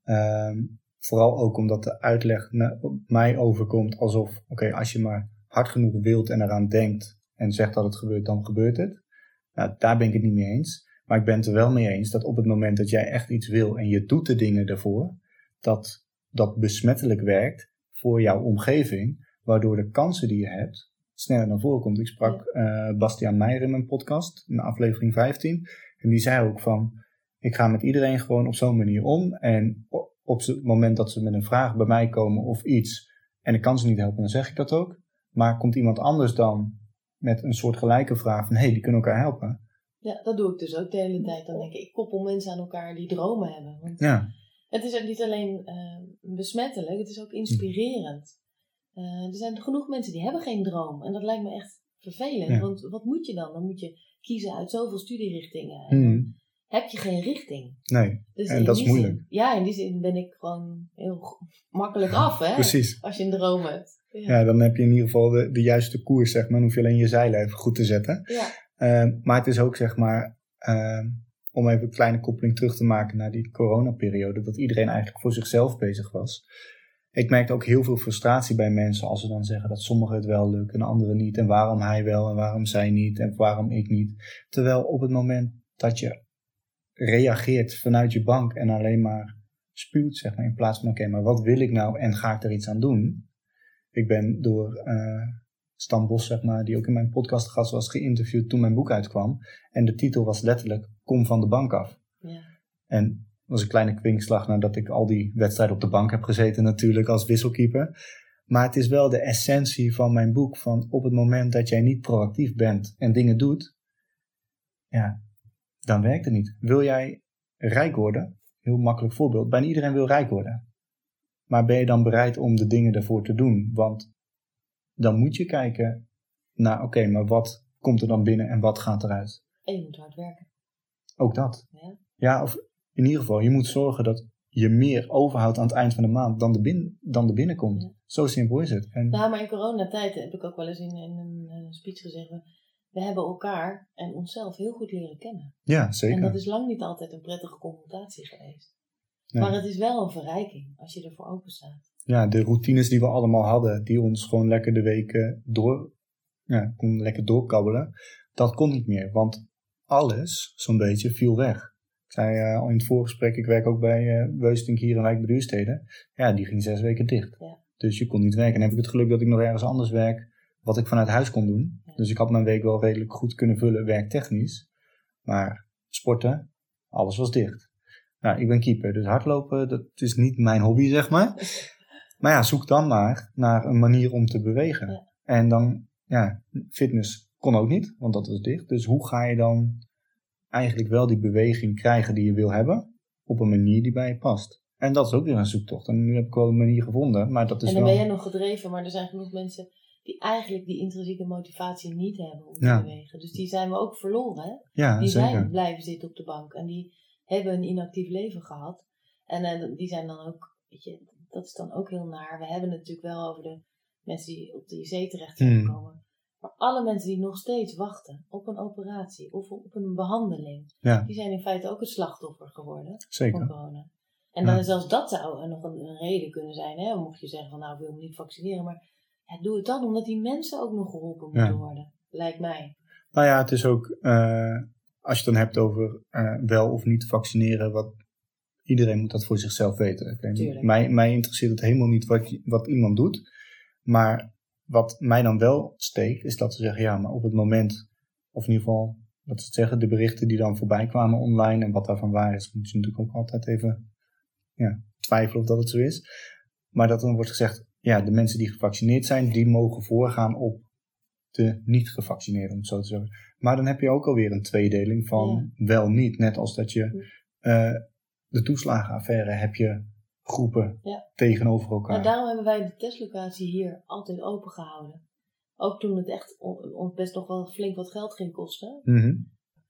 Ehm, vooral ook omdat de uitleg mij overkomt alsof, oké, als je maar hard genoeg wilt en eraan denkt en zegt dat het gebeurt, dan gebeurt het. Nou, daar ben ik het niet mee eens. Maar ik ben het er wel mee eens dat op het moment dat jij echt iets wil en je doet de dingen daarvoor, dat dat besmettelijk werkt voor jouw omgeving, waardoor de kansen die je hebt sneller naar voren komt. Ik sprak eh, Bastiaan Meijer in mijn podcast, in aflevering 15. En die zei ook van, ik ga met iedereen gewoon op zo'n manier om. En op het moment dat ze met een vraag bij mij komen of iets en ik kan ze niet helpen, dan zeg ik dat ook. Maar komt iemand anders dan met een soort gelijke vraag van hé, hey, die kunnen elkaar helpen. Ja, dat doe ik dus ook de hele tijd. Dan denk ik, ik koppel mensen aan elkaar die dromen hebben. Want Ja, het is ook niet alleen eh, besmettelijk, het is ook inspirerend. Eh, er zijn genoeg mensen die hebben geen droom. En dat lijkt me echt vervelend. Ja. Want wat moet je dan? Dan moet je kiezen uit zoveel studierichtingen. En Mhm. dan heb je geen richting. nee, Dus En dat is zin- moeilijk. ja, in die zin ben ik gewoon heel makkelijk af, hè? precies. Als je een droom hebt. Ja. Ja, dan heb je in ieder geval de, de juiste koers, zeg maar. Dan hoef je alleen je zeilen even goed te zetten. Ja. Ehm, maar het is ook, zeg maar, ehm, om even een kleine koppeling terug te maken naar die coronaperiode, dat iedereen eigenlijk voor zichzelf bezig was. Ik merkte ook heel veel frustratie bij mensen als ze dan zeggen dat sommigen het wel lukt en anderen niet. En waarom hij wel en waarom zij niet en waarom ik niet. Terwijl op het moment dat je reageert vanuit je bank en alleen maar spuwt, zeg maar, in plaats van oké, maar wat wil ik nou en ga ik er iets aan doen? Ik ben door eh Stan Bos, zeg maar, die ook in mijn podcast gast was, geïnterviewd toen mijn boek uitkwam. En de titel was letterlijk Kom van de bank af. Ja. En dat was een kleine kwinkslag nadat ik al die wedstrijden op de bank heb gezeten natuurlijk als wisselkeeper. Maar het is wel de essentie van mijn boek. Van op het moment dat jij niet proactief bent en dingen doet, ja, dan werkt het niet. Wil jij rijk worden? Heel makkelijk voorbeeld. Bijna iedereen wil rijk worden. Maar ben je dan bereid om de dingen ervoor te doen? Want dan moet je kijken naar, oké, maar wat komt er dan binnen en wat gaat eruit? En je moet hard werken. Ook dat. Ja. Ja, of in ieder geval, je moet zorgen dat je meer overhoudt aan het eind van de maand dan de, bin, dan binnenkomt. Ja. Zo simpel is het. En, Nou, maar in coronatijd heb ik ook wel eens in, in een eh, speech gezegd. We, we hebben elkaar en onszelf heel goed leren kennen. ja, zeker. En dat is lang niet altijd een prettige confrontatie geweest. Nee. Maar het is wel een verrijking als je ervoor open staat. Ja, de routines die we allemaal hadden, die ons gewoon lekker de weken door, ja, kon lekker doorkabbelen, dat kon niet meer. Want alles, zo'n beetje, viel weg. Ik zei eh, al in het voorgesprek, ik werk ook bij eh Weustink hier in Wijk bij Duurstede. Ja, die ging zes weken dicht. Ja. Dus je kon niet werken. En dan heb ik het geluk dat ik nog ergens anders werk, wat ik vanuit huis kon doen. Ja. Dus ik had mijn week wel redelijk goed kunnen vullen, werktechnisch. Maar sporten, alles was dicht. Nou, ik ben keeper, dus hardlopen, dat is niet mijn hobby, zeg maar. Maar ja, zoek dan maar naar een manier om te bewegen. Ja. En dan, ja, fitness kon ook niet, want dat was dicht. Dus hoe ga je dan eigenlijk wel die beweging krijgen die je wil hebben, op een manier die bij je past? En dat is ook weer een zoektocht. En nu heb ik wel een manier gevonden, maar dat is en dan wel... ben jij nog gedreven, maar er zijn genoeg mensen die eigenlijk die intrinsieke motivatie niet hebben om te Ja. bewegen. Dus die zijn we ook verloren. Hè? Ja, Die zeker. zijn blijven zitten op de bank en die hebben een inactief leven gehad. En eh, die zijn dan ook, weet je, dat is dan ook heel naar. We hebben het natuurlijk wel over de mensen die op de IC terecht zijn Hmm. gekomen. Maar alle mensen die nog steeds wachten op een operatie of op een behandeling, Ja, die zijn in feite ook het slachtoffer geworden van corona. En Ja. dan zelfs dat zou nog een, een reden kunnen zijn, hè? mocht je zeggen van nou ik wil me niet vaccineren. Maar ja, doe het dan omdat die mensen ook nog geholpen moeten Ja. worden, lijkt mij. Nou ja, het is ook, eh, als je het dan hebt over eh, wel of niet vaccineren, wat, iedereen moet dat voor zichzelf weten. Mij, mij interesseert het helemaal niet wat, je- wat iemand doet. Maar wat mij dan wel steekt, is dat ze zeggen, ja, maar op het moment, of in ieder geval, dat ze zeggen, de berichten die dan voorbij kwamen online en wat daarvan waar is, moet je natuurlijk ook altijd even ja, twijfelen of dat het zo is. Maar dat dan wordt gezegd, ja, de mensen die gevaccineerd zijn, die mogen voorgaan op de niet-gevaccineerden, om het zo te zeggen. Maar dan heb je ook alweer een tweedeling van wel niet. Net als dat je eh, de toeslagenaffaire heb je groepen Ja. tegenover elkaar. Maar daarom hebben wij de testlocatie hier altijd open gehouden. Ook toen het echt on- ons best nog wel flink wat geld ging kosten. Mhm.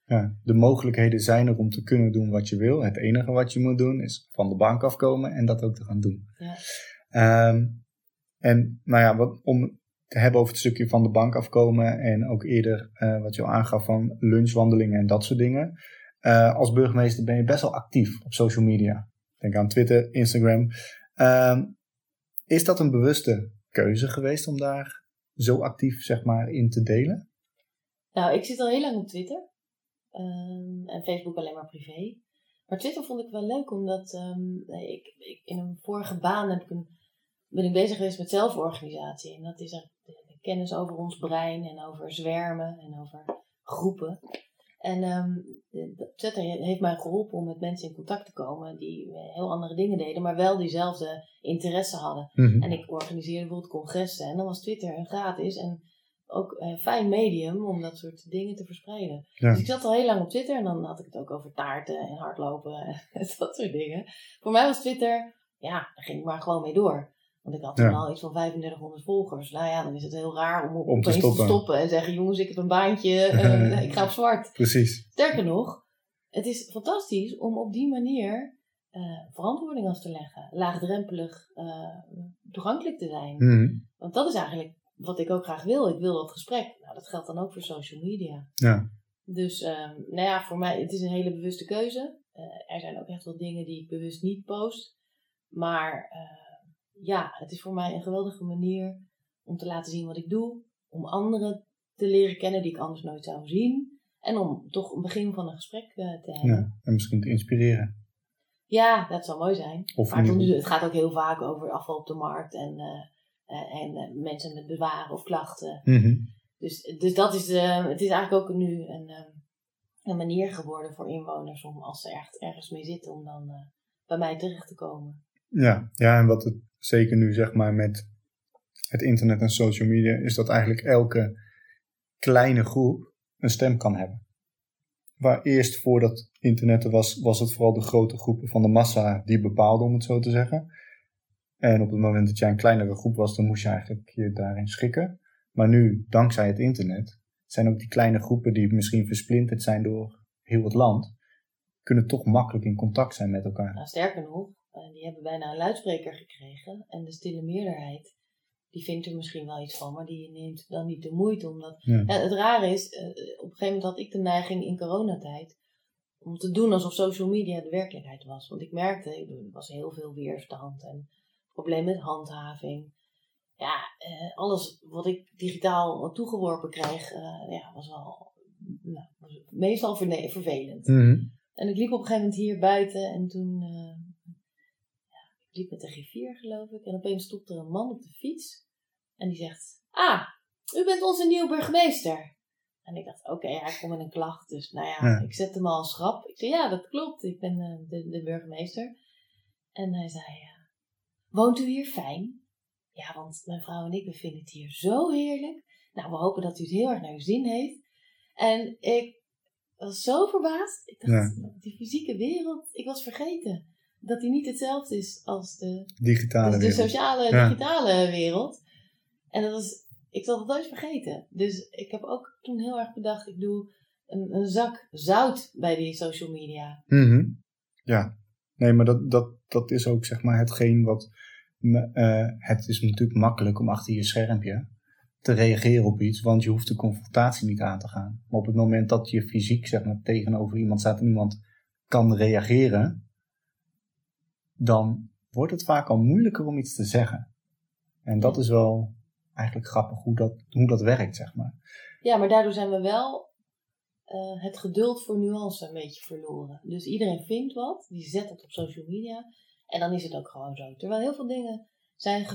ja, de mogelijkheden zijn er om te kunnen doen wat je wil. Het enige wat je moet doen is van de bank afkomen en dat ook te gaan doen. Ja. Ehm, en nou ja, wat, om te hebben over het stukje van de bank afkomen en ook eerder eh, wat je al aangaf van lunchwandelingen en dat soort dingen. Eh, als burgemeester ben je best wel actief op social media. Denk aan Twitter, Instagram. Ehm, is dat een bewuste keuze geweest om daar zo actief zeg maar in te delen? Nou, ik zit al heel lang op Twitter. Ehm, en Facebook alleen maar privé. Maar Twitter vond ik wel leuk, omdat ehm, ik, in een vorige baan heb ik een, ben ik bezig geweest met zelforganisatie. En dat is de kennis over ons brein en over zwermen en over groepen. En ehm, de- Twitter heeft mij geholpen om met mensen in contact te komen die eh, heel andere dingen deden, maar wel diezelfde interesse hadden. Mhm. En ik organiseerde bijvoorbeeld congressen en dan was Twitter een gratis en ook een fijn medium om dat soort dingen te verspreiden. Ja. Dus ik zat al heel lang op Twitter en dan had ik het ook over taarten en hardlopen en dat soort dingen. Voor mij was Twitter, ja, daar ging ik maar gewoon mee door. Want ik had toen Ja. al iets van 3500 volgers. Nou ja, dan is het heel raar om, op Om te opeens te stoppen. stoppen en zeggen: jongens, ik heb een baantje, eh, ik ga op zwart. Precies. Sterker nog, het is fantastisch om op die manier eh, verantwoording af te leggen. Laagdrempelig eh, toegankelijk te zijn. Mhm. Want dat is eigenlijk wat ik ook graag wil. Ik wil dat gesprek. Nou, dat geldt dan ook voor social media. Ja. Dus ehm, nou ja, voor mij, het is een hele bewuste keuze. Er zijn ook echt wel dingen die ik bewust niet post. Maar ja, het is voor mij een geweldige manier om te laten zien wat ik doe. Om anderen te leren kennen die ik anders nooit zou zien. En om toch een begin van een gesprek eh, te hebben. ja. En misschien te inspireren. Ja, dat zou mooi zijn. Of maar nu het gaat ook heel vaak over afval op de markt en, eh, eh, en mensen met bezwaren of klachten. Mhm. Dus, dus dat is, het is eigenlijk ook nu een, een manier geworden voor inwoners om als ze echt ergens mee zitten, om dan bij mij terecht te komen. Ja, ja, en wat het zeker nu zeg maar met het internet en social media is dat eigenlijk elke kleine groep een stem kan hebben. Waar eerst voordat internet er was, was het vooral de grote groepen van de massa die bepaalden, om het zo te zeggen. En op het moment dat jij een kleinere groep was, dan moest je eigenlijk je daarin schikken. Maar nu, dankzij het internet, zijn ook die kleine groepen die misschien versplinterd zijn door heel het land, kunnen toch makkelijk in contact zijn met elkaar. Nou, sterker nog, eh, die hebben bijna een luidspreker gekregen en de stille meerderheid, die vindt er misschien wel iets van, maar die neemt dan niet de moeite om dat Ja. Ja, het rare is, eh, op een gegeven moment had ik de neiging in coronatijd om te doen alsof social media de werkelijkheid was. Want ik merkte, er was heel veel weerstand en probleem met handhaving. Ja, eh, alles wat ik digitaal toegeworpen kreeg, ja, was wel nou, was meestal vervelend. Mhm. En ik liep op een gegeven moment hier buiten en toen, liep met de griffier geloof ik. En opeens stopte er een man op de fiets en die zegt, ah, u bent onze nieuwe burgemeester. En ik dacht, oké, hij komt met een klacht. Dus nou ja, Ja. ik zette hem al schrap. Ik zei, ja, dat klopt, ik ben eh, de, de burgemeester. En hij zei, ja, woont u hier fijn? Ja, want mijn vrouw en ik, we vinden het hier zo heerlijk. Nou, we hopen dat u het heel erg naar uw zin heeft. En ik was zo verbaasd. Ik dacht, die fysieke wereld, ik was vergeten. Dat die niet hetzelfde is als de, Digitale dus de wereld. sociale, Ja. digitale wereld. En dat was, ik zal het nooit vergeten. Dus ik heb ook toen heel erg bedacht, ik doe een, een zak zout bij die social media. Mhm. Ja, nee, maar dat, dat, dat is ook zeg maar hetgeen wat. eh, het is natuurlijk makkelijk om achter je schermpje te reageren op iets, want je hoeft de confrontatie niet aan te gaan. Maar op het moment dat je fysiek zeg maar, tegenover iemand staat en iemand kan reageren, dan wordt het vaak al moeilijker om iets te zeggen. En dat is wel eigenlijk grappig hoe dat, hoe dat werkt, zeg maar. Ja, maar daardoor zijn we wel eh, het geduld voor nuance een beetje verloren. Dus iedereen vindt wat, die zet het op social media. En dan is het ook gewoon zo. Terwijl heel veel dingen zijn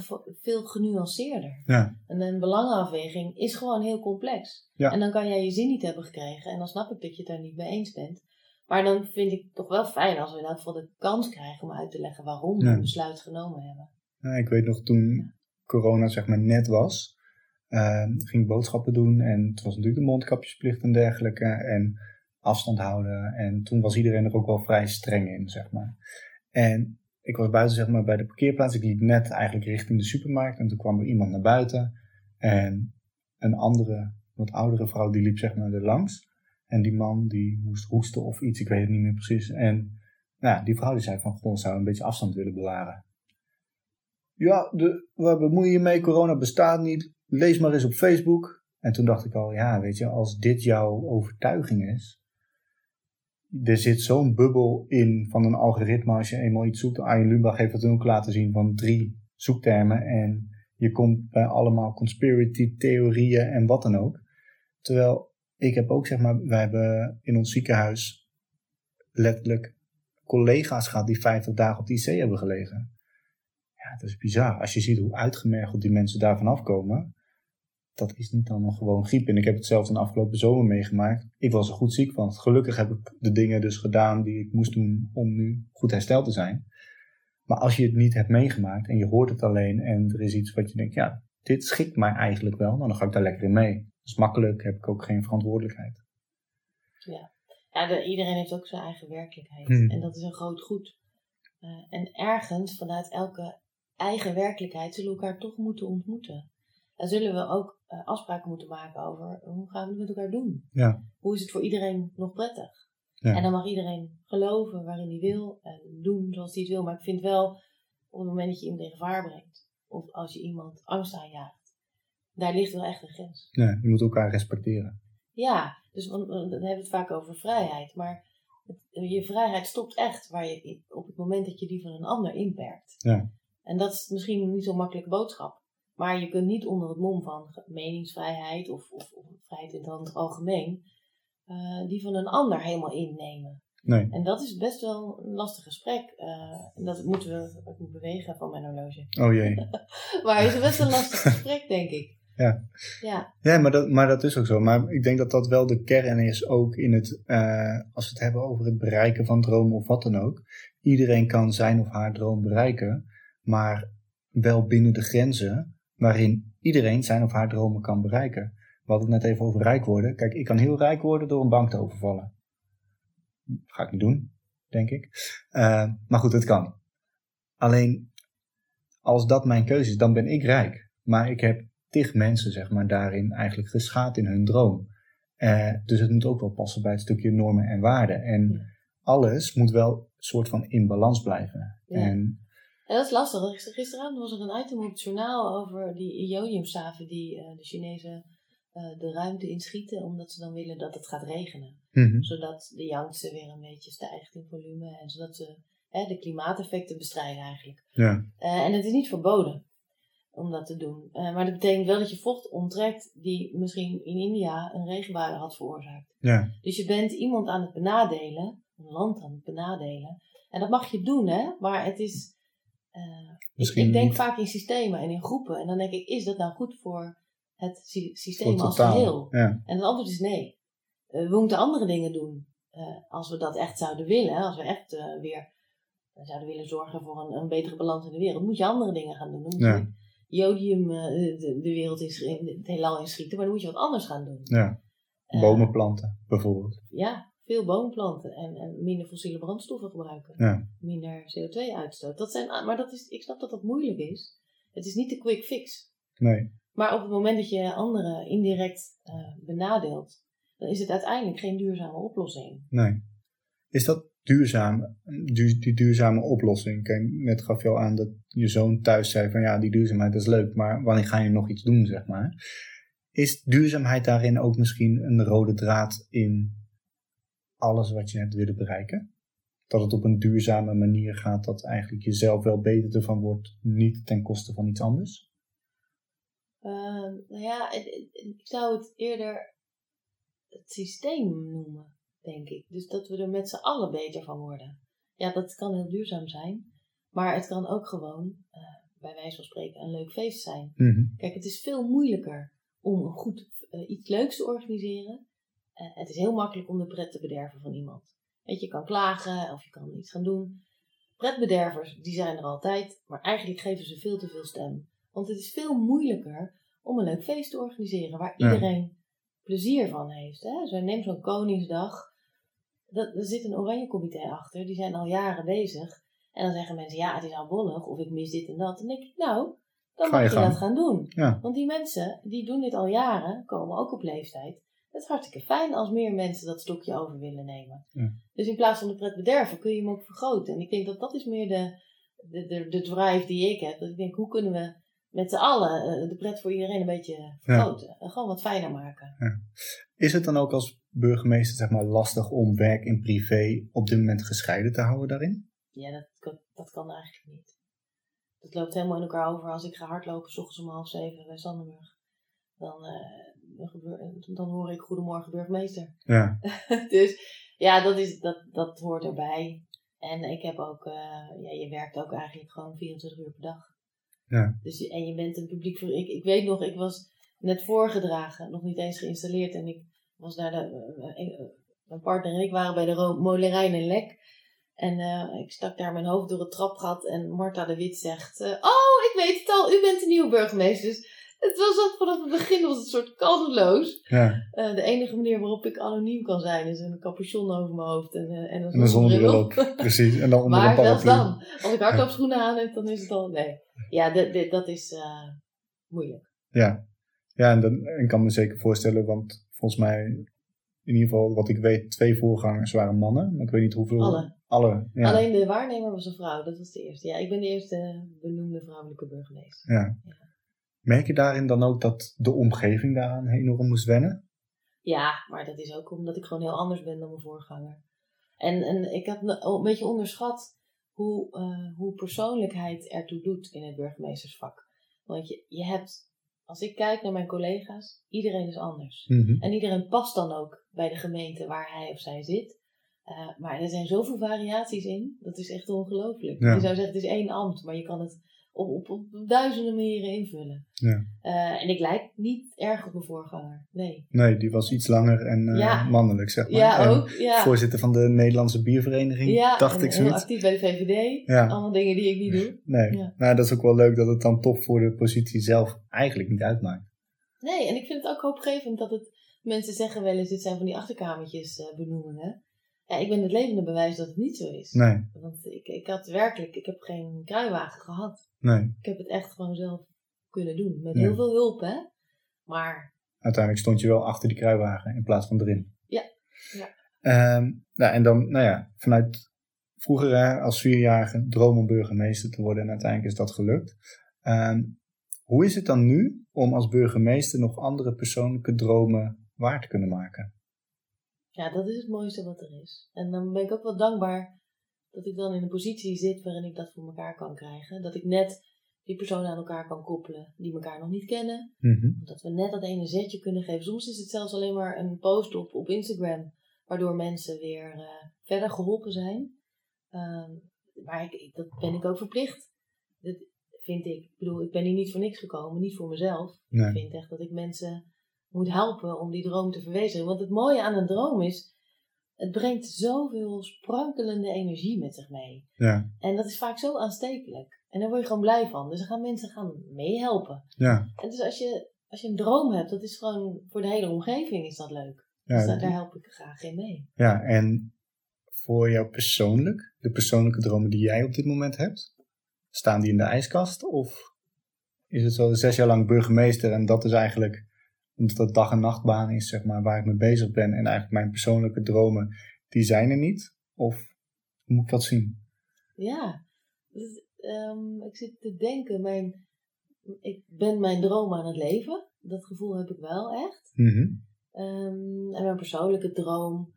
veel genuanceerder. Ja, En een belangenafweging is gewoon heel complex. Ja. En dan kan jij je zin niet hebben gekregen. En dan snap ik dat je het daar niet mee eens bent. Maar dan vind ik het toch wel fijn als we in elk geval de kans krijgen om uit te leggen waarom we Ja. een besluit genomen hebben. Ja, ik weet nog toen corona zeg maar net was, eh, ging ik boodschappen doen en het was natuurlijk de mondkapjesplicht en dergelijke en afstand houden en toen was iedereen er ook wel vrij streng in zeg maar. En ik was buiten zeg maar bij de parkeerplaats, ik liep net eigenlijk richting de supermarkt en toen kwam er iemand naar buiten en een andere, wat oudere vrouw die liep zeg maar er langs en die man die moest hoesten of iets, ik weet het niet meer precies en nou, die vrouw die zei van, goh, zou een beetje afstand willen bewaren. Ja, de, waar bemoei je mee? Corona bestaat niet. Lees maar eens op Facebook. En toen dacht ik al, ja, weet je, als dit jouw overtuiging is. Er zit zo'n bubbel in van een algoritme. Als je eenmaal iets zoekt. Arjen Lubach heeft dat ook laten zien van drie zoektermen. En je komt bij allemaal conspiracy theorieën en wat dan ook. Terwijl ik heb ook, zeg maar, wij hebben in ons ziekenhuis letterlijk collega's gehad die 50 dagen op de IC hebben gelegen. Ja, het is bizar. Als je ziet hoe uitgemergeld die mensen daarvan afkomen. dat is niet allemaal gewoon griep. En ik heb het zelf de afgelopen zomer meegemaakt. Ik was er goed ziek van. Gelukkig heb ik de dingen dus gedaan die ik moest doen om nu goed hersteld te zijn. Maar als je het niet hebt meegemaakt en je hoort het alleen en er is iets wat je denkt, ja, dit schikt mij eigenlijk wel, nou, dan ga ik daar lekker in mee. Dat is makkelijk, heb ik ook geen verantwoordelijkheid. Ja, ja de, iedereen heeft ook zijn eigen werkelijkheid. Hmm. En dat is een groot goed. Uh, en ergens, vanuit elke eigen werkelijkheid, zullen we elkaar toch moeten ontmoeten. En zullen we ook uh, afspraken moeten maken over hoe gaan we het met elkaar doen. Ja. Hoe is het voor iedereen nog prettig? Ja. En dan mag iedereen geloven waarin hij wil en doen zoals hij het wil. Maar ik vind wel, op het moment dat je iemand in gevaar brengt, of als je iemand angst aanjaagt, daar ligt wel echt een grens. Ja, je moet elkaar respecteren. Ja, dus want, dan hebben we het vaak over vrijheid. Maar het, je vrijheid stopt echt waar je, op het moment dat je die van een ander inperkt. Ja. En dat is misschien niet zo'n makkelijke boodschap. Maar je kunt niet onder het mom van meningsvrijheid of, of, of vrijheid in het algemeen uh, die van een ander helemaal innemen. Nee. En dat is best wel een lastig gesprek. Uh, en dat moeten we ook bewegen van mijn horloge. Oh jee. maar het is best een lastig gesprek, denk ik. Ja. Ja, ja maar, dat, maar dat is ook zo. Maar ik denk dat dat wel de kern is ook in het, uh, als we het hebben over het bereiken van dromen of wat dan ook. Iedereen kan zijn of haar droom bereiken, maar wel binnen de grenzen waarin iedereen zijn of haar dromen kan bereiken. We hadden het net even over rijk worden. Kijk, ik kan heel rijk worden door een bank te overvallen. Ga ik niet doen, denk ik. Uh, maar goed, het kan. Alleen, als dat mijn keuze is, dan ben ik rijk. Maar ik heb tig mensen, zeg maar, daarin eigenlijk geschaad in hun droom. Uh, dus het moet ook wel passen bij het stukje normen en waarden. En ja. alles moet wel een soort van in balans blijven. Ja. En, en dat is lastig. Gisteravond was er een item op het journaal over die iodiumstaven die uh, de Chinese uh, de ruimte inschieten, omdat ze dan willen dat het gaat regenen. Mm -hmm. Zodat de Yangtze weer een beetje stijgt in volume en zodat ze de klimaateffecten bestrijden eigenlijk. Ja. En het is niet verboden om dat te doen. Uh, maar dat betekent wel dat je vocht onttrekt die misschien in India een regenbui had veroorzaakt. Ja. Dus je bent iemand aan het benadelen, een land aan het benadelen. En dat mag je doen, hè? Maar het is. Misschien ik, ik denk niet. vaak in systemen en in groepen. En dan denk ik, is dat nou goed voor het systeem Voor als geheel? Ja. En het antwoord is nee. Uh, we moeten andere dingen doen. Uh, als we dat echt zouden willen, als we echt uh, weer zouden willen zorgen voor een, een, betere balans in de wereld, moet je andere dingen gaan doen. Dan moet Ja. je jodium de, de wereld in, het heelal inschieten, maar dan moet je wat anders gaan doen. ja. Eh, Bomen planten, bijvoorbeeld. ja, veel bomen planten en, en minder fossiele brandstoffen gebruiken. Ja. Minder CO2-uitstoot. Dat zijn, maar dat is, ik snap dat dat moeilijk is. Het is niet de quick fix. Nee. Maar op het moment dat je anderen indirect uh, benadeelt, dan is het uiteindelijk geen duurzame oplossing. Nee. Is dat duurzaam, du die duurzame oplossing? Net gaf je al aan dat je zoon thuis zei van ja, die duurzaamheid is leuk, maar wanneer ga je nog iets doen, zeg maar? Is duurzaamheid daarin ook misschien een rode draad in alles wat je hebt willen bereiken? Dat het op een duurzame manier gaat, dat eigenlijk jezelf wel beter ervan wordt, niet ten koste van iets anders? Uh, nou ja, ik zou het eerder het systeem noemen, denk ik. Dus dat we er met z'n allen beter van worden. Ja, dat kan heel duurzaam zijn, maar het kan ook gewoon, uh, bij wijze van spreken, een leuk feest zijn. Mm -hmm. Kijk, het is veel moeilijker om goed uh, iets leuks te organiseren. Uh, het is heel makkelijk om de pret te bederven van iemand. Weet je, je kan klagen of je kan iets gaan doen. Pretbedervers, die zijn er altijd, maar eigenlijk geven ze veel te veel stem. Want het is veel moeilijker om een leuk feest te organiseren waar Ja. iedereen plezier van heeft. Hè? Zo, neem zo'n Koningsdag. Dat, er zit een oranje comité achter, die zijn al jaren bezig. En dan zeggen mensen, ja, het is albollig of ik mis dit en dat. Dan denk ik, nou, dan Ga je mag je dat gaan doen. Ja. Want die mensen, die doen dit al jaren, komen ook op leeftijd. Het is hartstikke fijn als meer mensen dat stokje over willen nemen. Ja. Dus in plaats van de pret bederven kun je hem ook vergroten. En ik denk dat dat is meer de, de, de, de drive die ik heb. Dat ik denk, hoe kunnen we met z'n allen eh, de pret voor iedereen een beetje vergroten. En gewoon wat fijner maken. Is het dan ook als burgemeester zeg maar, lastig om werk en privé op dit moment gescheiden te houden daarin? Ja, dat, kan- dat kan eigenlijk niet. Dat loopt helemaal in elkaar over. Als ik ga hardlopen, s ochtends om half zeven bij Sandenburg. Dan, eh, dan, hoor ik Goedemorgen burgemeester. Ja, dus ja, dat, is, dat, dat hoort erbij. En ik heb ook, eh, ja, je werkt ook eigenlijk gewoon 24 uur per dag. Ja. Dus, en je bent een publiek voor. Ik, ik weet nog, ik was net voorgedragen, nog niet eens geïnstalleerd. En ik was daar, de, uh, uh, mijn partner en ik waren bij de molerij in Lek. En uh, ik stak daar mijn hoofd door het trapgat en Marta de Wit zegt: uh, Oh, ik weet het al, u bent de nieuwe burgemeester. Dus het was al vanaf het begin was het een soort kansloos. Ja. Uh, de enige manier waarop ik anoniem kan zijn is een capuchon over mijn hoofd en, en een, en een zonnebril op. Precies. En dan onder maar een zelfs dan, als ik hardloopschoenen aan heb, dan is het al. Nee. Ja, dat is moeilijk. Ja, ja en dan, ik kan me zeker voorstellen, want volgens mij in ieder geval wat ik weet, twee voorgangers waren mannen. Maar ik weet niet hoeveel. Alle. Alle ja. Alleen de waarnemer was een vrouw, dat was de eerste. Ja, ik ben de eerste benoemde vrouwelijke burgemeester. Ja. ja. Merk je daarin dan ook dat de omgeving daaraan enorm moest wennen? Ja, maar dat is ook omdat ik gewoon heel anders ben dan mijn voorganger. En, en ik had een beetje onderschat hoe, uh, hoe persoonlijkheid ertoe doet in het burgemeestersvak. Want je, je hebt, als ik kijk naar mijn collega's, iedereen is anders. Mm -hmm. En iedereen past dan ook bij de gemeente waar hij of zij zit. Uh, maar er zijn zoveel variaties in, dat is echt ongelooflijk. Ja. Je zou zeggen, het is één ambt, maar je kan het op, op, op duizenden manieren invullen. Ja. Uh, en ik lijk niet erg op mijn voorganger, nee. Nee, die was iets langer en uh, Ja. mannelijk, zeg maar. Ja, En ook. Ja, Voorzitter van de Nederlandse Biervereniging, ja dacht en ik zoiets. actief bij de VVD. Ja. Allemaal dingen die ik niet doe. Nee, Ja. nou dat is ook wel leuk dat het dan toch voor de positie zelf eigenlijk niet uitmaakt. Nee, en ik vind het ook hoopgevend dat het... Mensen zeggen wel eens, dit zijn van die achterkamertjes uh, benoemingen. Ja, ik ben het levende bewijs dat het niet zo is. Nee, Want ik, ik had werkelijk, ik heb geen kruiwagen gehad. Nee. Ik heb het echt gewoon zelf kunnen doen. Met Ja. heel veel hulp, hè. Maar Uiteindelijk stond je wel achter die kruiwagen in plaats van erin. Ja, ja. Ehm, nou, en dan, nou ja, vanuit vroeger hè, als vierjarige droom om burgemeester te worden en uiteindelijk is dat gelukt. Ehm, hoe is het dan nu om als burgemeester nog andere persoonlijke dromen waar te kunnen maken? ja, dat is het mooiste wat er is. En dan ben ik ook wel dankbaar dat ik dan in een positie zit waarin ik dat voor elkaar kan krijgen. Dat ik net die personen aan elkaar kan koppelen die elkaar nog niet kennen. Mhm. Dat we net dat ene zetje kunnen geven. Soms is het zelfs alleen maar een post op, op Instagram, waardoor mensen weer eh, verder geholpen zijn. Ehm, maar ik, ik- dat ben ik ook verplicht. Dat vind ik. Ik bedoel, ik ben hier niet voor niks gekomen, niet voor mezelf. Nee. Ik vind echt dat ik mensen moet helpen om die droom te verwezenlijken. Want het mooie aan een droom is, het brengt zoveel sprankelende energie met zich mee. Ja, En dat is vaak zo aanstekelijk. En daar word je gewoon blij van. Dus dan gaan mensen gaan meehelpen. ja, En dus als je, als je een droom hebt, dat is gewoon voor de hele omgeving is dat leuk. ja, Dus daar, daar help ik graag in mee. ja. En voor jou persoonlijk, de persoonlijke dromen die jij op dit moment hebt, staan die in de ijskast? Of is het zo zes jaar lang burgemeester en dat is eigenlijk, omdat dat dag- en nachtbaan is, zeg maar, waar ik mee bezig ben en eigenlijk mijn persoonlijke dromen, die zijn er niet? Of hoe moet ik dat zien? Ja, dus, ehm, ik zit te denken, mijn, ik ben mijn droom aan het leven. Dat gevoel heb ik wel echt. Mhm. Ehm, en mijn persoonlijke droom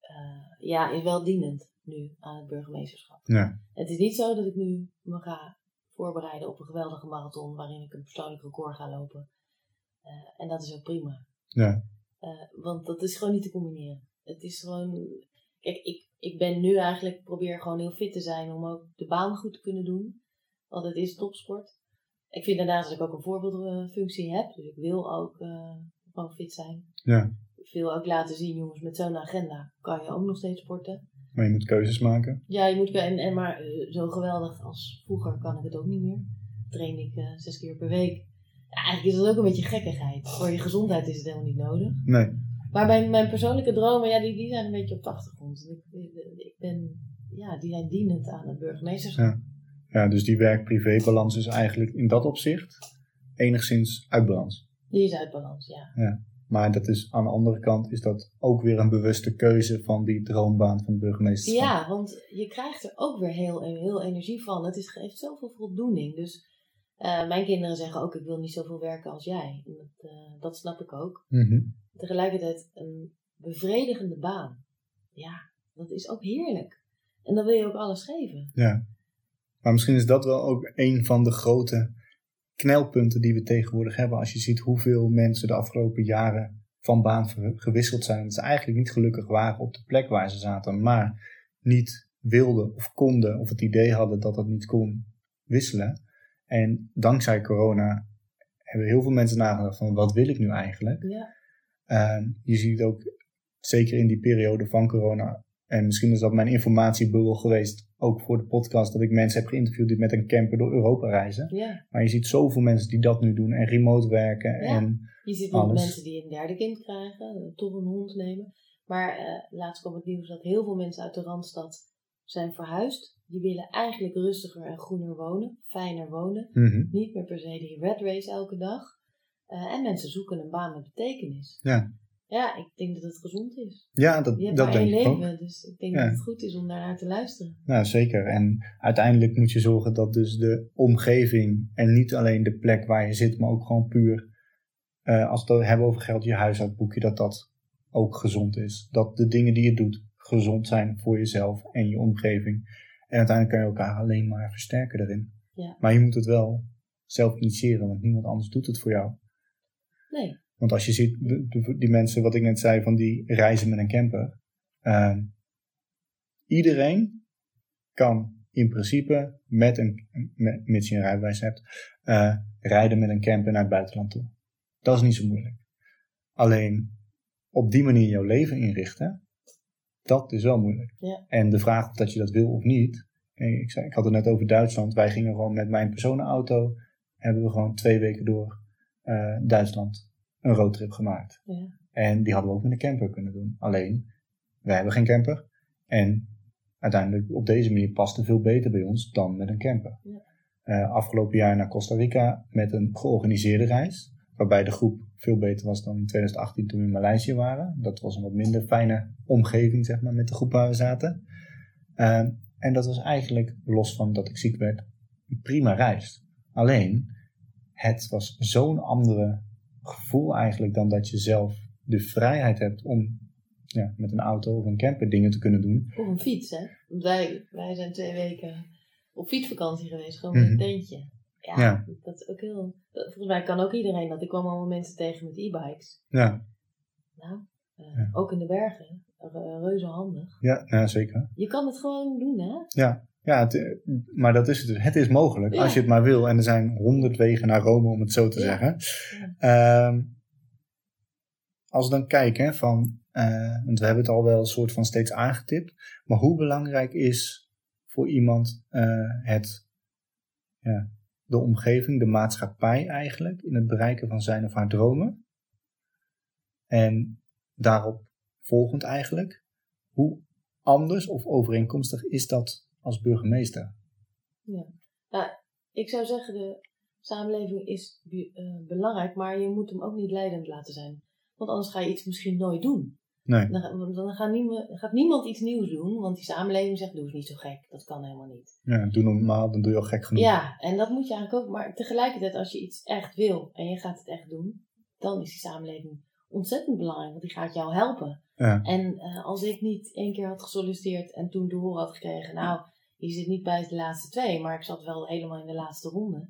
eh, ja, is wel dienend nu aan het burgemeesterschap. Ja, Het is niet zo dat ik nu me ga voorbereiden op een geweldige marathon waarin ik een persoonlijk record ga lopen. Eh, en dat is ook prima. ja, Eh, want dat is gewoon niet te combineren. Het is gewoon. Kijk, ik, ik ben nu eigenlijk. probeer gewoon heel fit te zijn om ook de baan goed te kunnen doen. Want het is topsport. Ik vind daarnaast dat ik ook een voorbeeldfunctie heb. Dus ik wil ook eh, gewoon fit zijn. ja. Ik wil ook laten zien, jongens, met zo'n agenda kan je ook nog steeds sporten. Maar je moet keuzes maken. Ja, je moet. En, en maar zo geweldig als vroeger kan ik het ook niet meer. Train ik zes keer per week. Ja, eigenlijk is dat ook een beetje gekkigheid. Voor je gezondheid is het helemaal niet nodig. Nee, Maar mijn, mijn persoonlijke dromen, ja, die, die zijn een beetje op de achtergrond. Ik, ik- ben, ja, die zijn dienend aan het burgemeesterschap. Ja. ja, dus die werk-privé-balans is eigenlijk in dat opzicht enigszins uit balans. Die is uit balans, ja. Maar dat is aan de andere kant is dat ook weer een bewuste keuze van die droombaan van de burgemeester. Ja, want je krijgt er ook weer heel, heel energie van. Het is, geeft zoveel voldoening. Dus eh, mijn kinderen zeggen ook, ik wil niet zoveel werken als jij. En dat, eh, dat snap ik ook. Mhm. Tegelijkertijd een bevredigende baan. Ja, dat is ook heerlijk. En dan wil je ook alles geven. Ja. Maar misschien is dat wel ook een van de grote knelpunten die we tegenwoordig hebben. Als je ziet hoeveel mensen de afgelopen jaren van baan gewisseld zijn. Dat ze eigenlijk niet gelukkig waren op de plek waar ze zaten. Maar niet wilden of konden of het idee hadden dat dat niet kon wisselen. En dankzij corona hebben heel veel mensen nagedacht van wat wil ik nu eigenlijk? Ja. Ehm, je ziet ook, zeker in die periode van corona, en misschien is dat mijn informatiebubbel geweest, ook voor de podcast, dat ik mensen heb geïnterviewd die met een camper door Europa reizen. ja. Maar je ziet zoveel mensen die dat nu doen en remote werken. Ja. En Je ziet ook mensen die een derde kind krijgen, eh, toch een hond nemen. Maar eh, laatst kwam het nieuws dat heel veel mensen uit de Randstad zijn verhuisd. Die willen eigenlijk rustiger en groener wonen, fijner wonen. Mhm. Niet meer per se die red race elke dag. Eh, en mensen zoeken een baan met betekenis. Ja. Ja, ik denk dat het gezond is. ja, dat, Je hebt dat denk ik ook. leven, dus ik denk Ja. dat het goed is om daarnaar te luisteren. Nou, zeker. En uiteindelijk moet je zorgen dat dus de omgeving en niet alleen de plek waar je zit, maar ook gewoon puur, eh, als we het hebben over geld, je huishoudboekje, dat dat ook gezond is. Dat de dingen die je doet gezond zijn voor jezelf en je omgeving. En uiteindelijk kan je elkaar alleen maar versterken daarin. Ja. Maar je moet het wel zelf initiëren, want niemand anders doet het voor jou. Nee, Want als je ziet, die mensen, wat ik net zei, van die reizen met een camper. ehm, iedereen kan in principe, met een, met, mits je een rijbewijs hebt, eh, rijden met een camper naar het buitenland toe. Dat is niet zo moeilijk. Alleen op die manier jouw leven inrichten, dat is wel moeilijk. Ja. En de vraag of dat je dat wil of niet. Ik, zei, ik had het net over Duitsland. Wij gingen gewoon met mijn personenauto, hebben we gewoon twee weken door eh, Duitsland een roadtrip gemaakt. Ja. En die hadden we ook met een camper kunnen doen. Alleen, wij hebben geen camper. En uiteindelijk op deze manier past het veel beter bij ons dan met een camper. Ja. Eh, afgelopen jaar naar Costa Rica met een georganiseerde reis. Waarbij de groep veel beter was dan in 2018 toen we in Maleisië waren. Dat was een wat minder fijne omgeving, zeg maar, met de groep waar we zaten. Eh, en dat was eigenlijk, los van dat ik ziek werd, een prima reis. Alleen, het was zo'n andere gevoel eigenlijk dan dat je zelf de vrijheid hebt om ja, met een auto of een camper dingen te kunnen doen. Of een fiets, hè? Wij, wij zijn twee weken op fietsvakantie geweest, gewoon met een Mhm. tentje. Ja, Ja. dat is ook heel... volgens mij kan ook iedereen dat. Ik kwam allemaal mensen tegen met e-bikes. Ja, Nou, eh, Ja. ook in de bergen. Re- reuze handig. ja, ja zeker. Je kan het gewoon doen, hè? Ja, ja het, eh, maar dat is het dus. Het is mogelijk Ja. als je het maar wil. En er zijn honderd wegen naar Rome, om het zo te zeggen. Ehm, als we dan kijken, van, eh, want we hebben het al wel een soort van steeds aangetipt. Maar hoe belangrijk is voor iemand het, ja, de omgeving, de maatschappij eigenlijk, in het bereiken van zijn of haar dromen? En daarop volgend eigenlijk, hoe anders of overeenkomstig is dat als burgemeester? Ik zou zeggen, de samenleving is eh, belangrijk, maar je moet hem ook niet leidend laten zijn. Want anders ga je iets misschien nooit doen. Nee, Dan, dan gaat niemand, gaat niemand iets nieuws doen, want die samenleving zegt, doe eens niet zo gek. Dat kan helemaal niet. ja, doe normaal, dan doe je al gek genoeg. Ja, en dat moet je eigenlijk ook. Maar tegelijkertijd, als je iets echt wil en je gaat het echt doen, dan is die samenleving ontzettend belangrijk, want die gaat jou helpen. Ja. En eh, als ik niet één keer had gesolliciteerd en toen te horen had gekregen, nou, je zit niet bij de laatste twee, maar ik zat wel helemaal in de laatste ronde.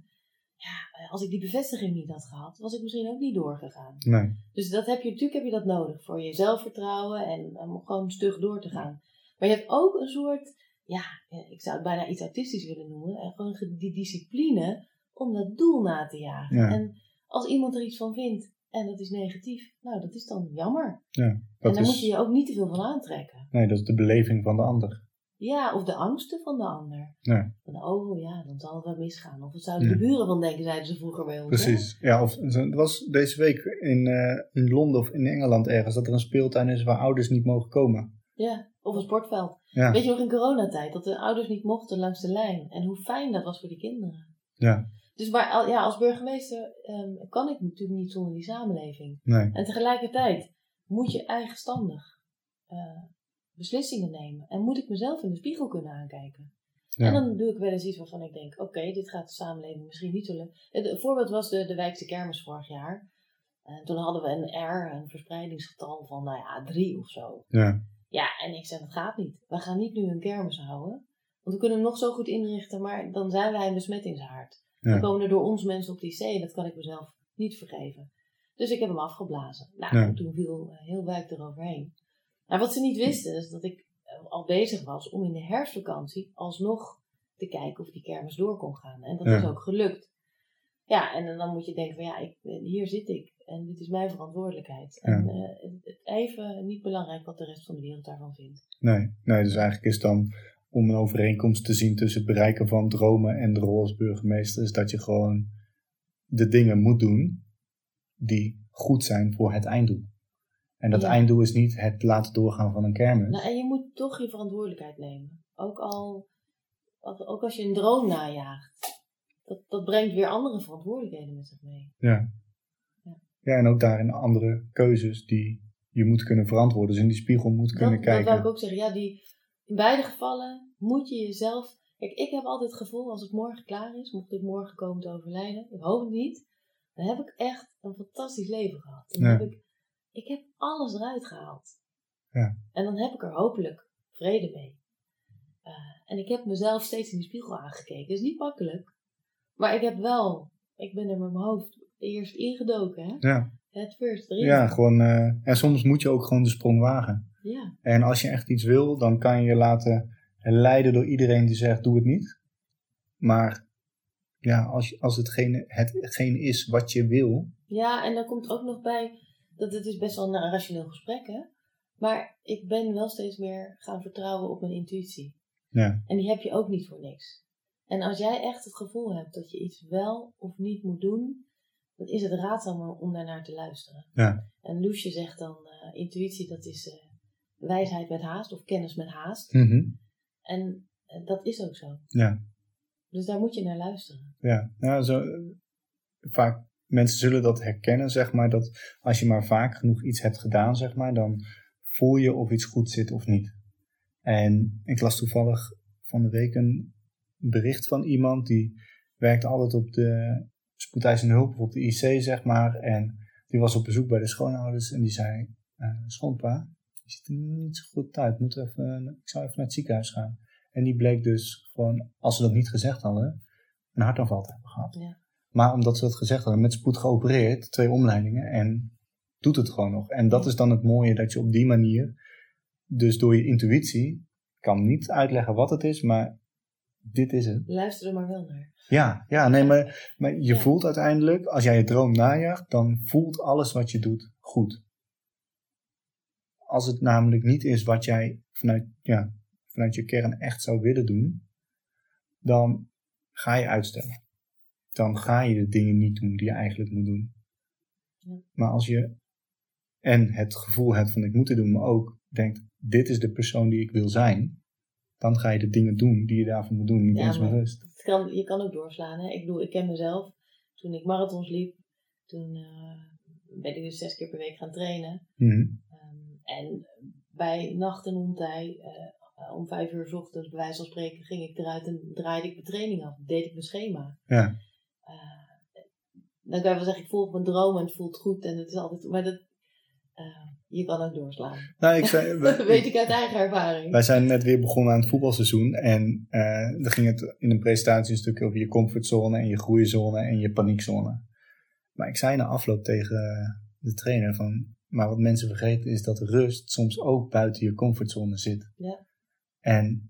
Ja, eh, als ik die bevestiging niet had gehad, was ik misschien ook niet doorgegaan. Nee, Dus dat heb je, natuurlijk heb je dat nodig voor je zelfvertrouwen en om gewoon stug door te gaan. Maar je hebt ook een soort, ja, eh, ik zou het bijna iets autistisch willen noemen, en gewoon ge- die discipline om dat doel na te jagen. Ja. En als iemand er iets van vindt en dat is negatief, nou, dat is dan jammer. ja, en daar is, moet je je ook niet te veel van aantrekken. nee, dat is de beleving van de ander. Ja, of de angsten van de ander. Ja. Van, oh ja, dan zal het wel misgaan. Of wat zouden Ja. de buren van denken, zeiden ze vroeger bij ons. hè? Precies. Ja, of het was deze week in, eh, in Londen of in Engeland ergens dat er een speeltuin is waar ouders niet mogen komen. Ja, of een sportveld. Ja, Weet je nog in coronatijd, dat de ouders niet mochten langs de lijn. En hoe fijn dat was voor die kinderen. ja, Dus maar, ja, als burgemeester ehm, kan ik natuurlijk niet zonder die samenleving. nee, En tegelijkertijd moet je eigenstandig eh, beslissingen nemen. En moet ik mezelf in de spiegel kunnen aankijken. En dan doe ik wel eens iets waarvan ik denk, oké, dit gaat de samenleving misschien niet zo leuk. Het voorbeeld was de, de Wijkse kermis vorig jaar. En toen hadden we een R, een verspreidingsgetal van, nou ja, drie of zo. ja, Ja, en ik zei, dat gaat niet. We gaan niet nu een kermis houden. Want we kunnen hem nog zo goed inrichten, maar dan zijn wij een besmettingshaard. Dan ja, komen er door ons mensen op die zee. Dat kan ik mezelf niet vergeven. Dus ik heb hem afgeblazen. Nou, Ja. toen viel eh, heel wijk eroverheen. Maar wat ze niet wisten, is dat ik eh, al bezig was om in de herfstvakantie alsnog te kijken of die kermis door kon gaan. En dat Ja. is ook gelukt. Ja, en dan moet je denken van ja, ik, hier zit ik en dit is mijn verantwoordelijkheid. Ja. En eh, het- even niet belangrijk wat de rest van de wereld daarvan vindt. Nee, nee, dus eigenlijk is dan om een overeenkomst te zien tussen het bereiken van dromen en de rol als burgemeester, is dat je gewoon de dingen moet doen die goed zijn voor het einddoel. En dat Ja. einddoel is niet het laten doorgaan van een kermis. Nou, en je moet toch je verantwoordelijkheid nemen. Ook al, ook als je een droom najaagt. Dat, dat brengt weer andere verantwoordelijkheden met zich mee. Ja, en ook daarin andere keuzes die je moet kunnen verantwoorden. Dus in die spiegel moet kunnen Dat, dat kijken. wil ik ook zeggen. Ja, die, in beide gevallen moet je jezelf... Kijk, ik heb altijd het gevoel, als het morgen klaar is, mocht ik morgen komen te overlijden, ik hoop het niet, dan heb ik echt een fantastisch leven gehad. Dan Ja. heb ik, ik heb alles eruit gehaald. Ja. En dan heb ik er hopelijk vrede mee. Eh, en ik heb mezelf steeds in de spiegel aangekeken. Dat is niet makkelijk. Maar ik heb wel, ik ben er met mijn hoofd eerst ingedoken, hè? Ja, Het first erin. ja gewoon. eh, en soms moet je ook gewoon de sprong wagen. Ja. En als je echt iets wil, dan kan je je laten leiden door iedereen die zegt: doe het niet. Maar ja, als, als hetgene, hetgene is wat je wil. Ja, en dan komt ook nog bij dat het is best wel een rationeel gesprek, hè? Maar ik ben wel steeds meer gaan vertrouwen op mijn intuïtie. Ja, En die heb je ook niet voor niks. En als jij echt het gevoel hebt dat je iets wel of niet moet doen, dan is het raadzaam om daarnaar te luisteren. Ja. En Loesje zegt dan, eh, intuïtie dat is eh, wijsheid met haast of kennis met haast. Mhm. En eh, dat is ook zo. ja, Dus daar moet je naar luisteren. ja. ja zo, vaak mensen zullen dat herkennen, zeg maar. Dat als je maar vaak genoeg iets hebt gedaan, zeg maar, dan voel je of iets goed zit of niet. En ik las toevallig van de week een bericht van iemand die werkt altijd op de spoedeisende hulp, op de IC, zeg maar. En die was op bezoek bij de schoonouders en die zei: eh Schoonpa, je ziet er niet zo goed uit. Moet even, ik zou even naar het ziekenhuis gaan. En die bleek dus gewoon, als ze dat niet gezegd hadden, een hartaanval te hebben gehad. Ja. Maar omdat ze dat gezegd hadden, met spoed geopereerd, twee omleidingen en doet het gewoon nog. En dat is dan het mooie dat je op die manier, dus door je intuïtie, kan niet uitleggen wat het is, maar dit is het. Luister er maar wel naar. Ja, ja nee, maar, maar je Ja. voelt uiteindelijk, als jij je droom najaagt, dan voelt alles wat je doet goed. Als het namelijk niet is wat jij vanuit, ja, vanuit je kern echt zou willen doen, dan ga je uitstellen. Dan ga je de dingen niet doen die je eigenlijk moet doen. Ja. Maar als je en het gevoel hebt van ik moet het doen, maar ook denkt, dit is de persoon die ik wil zijn, dan ga je de dingen doen die je daarvoor moet doen, niet Ja, eens maar- kan, je kan ook doorslaan. Hè? Ik bedoel, ik ken mezelf. Toen ik marathons liep, toen eh, ben ik dus zes keer per week gaan trainen. Mhm. Ehm, en bij nacht en ontij, eh, om vijf uur 's ochtends, bij wijze van spreken, ging ik eruit en draaide ik mijn training af. Deed ik mijn schema. Ja. Dan kan je wel zeggen, ik volg mijn droom en het voelt goed. En het is altijd, maar dat, eh, je kan ook doorslaan. Nou, ik zei, Dat we- weet ik uit eigen ervaring. wij zijn net weer begonnen aan het voetbalseizoen. En eh dan ging het in een presentatie een stukje over je comfortzone en je groeizone en je paniekzone. Maar ik zei na afloop tegen de trainer van, maar wat mensen vergeten is dat rust soms ook buiten je comfortzone zit. Ja. En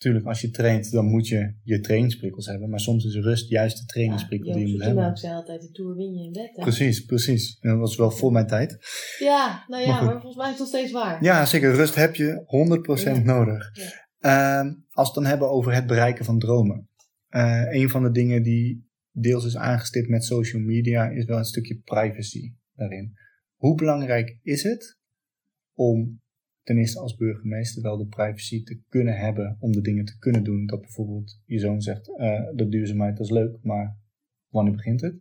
natuurlijk, als je traint, dan moet je je trainingsprikkels hebben. Maar soms is rust juist de trainingsprikkel die je moet hebben. Zei altijd, de Tour win je in bed. hè? Precies, precies. En dat was wel voor mijn tijd. Ja, nou ja, Maar volgens mij is het nog steeds waar. Ja, zeker. Rust heb je 100% Ja. nodig. Ehm, als we het dan hebben over het bereiken van dromen. Eh, een van de dingen die deels is aangestipt met social media is wel een stukje privacy daarin. Hoe belangrijk is het om ten eerste als burgemeester wel de privacy te kunnen hebben om de dingen te kunnen doen? Dat bijvoorbeeld je zoon zegt, eh de duurzaamheid dat is leuk, maar wanneer begint het?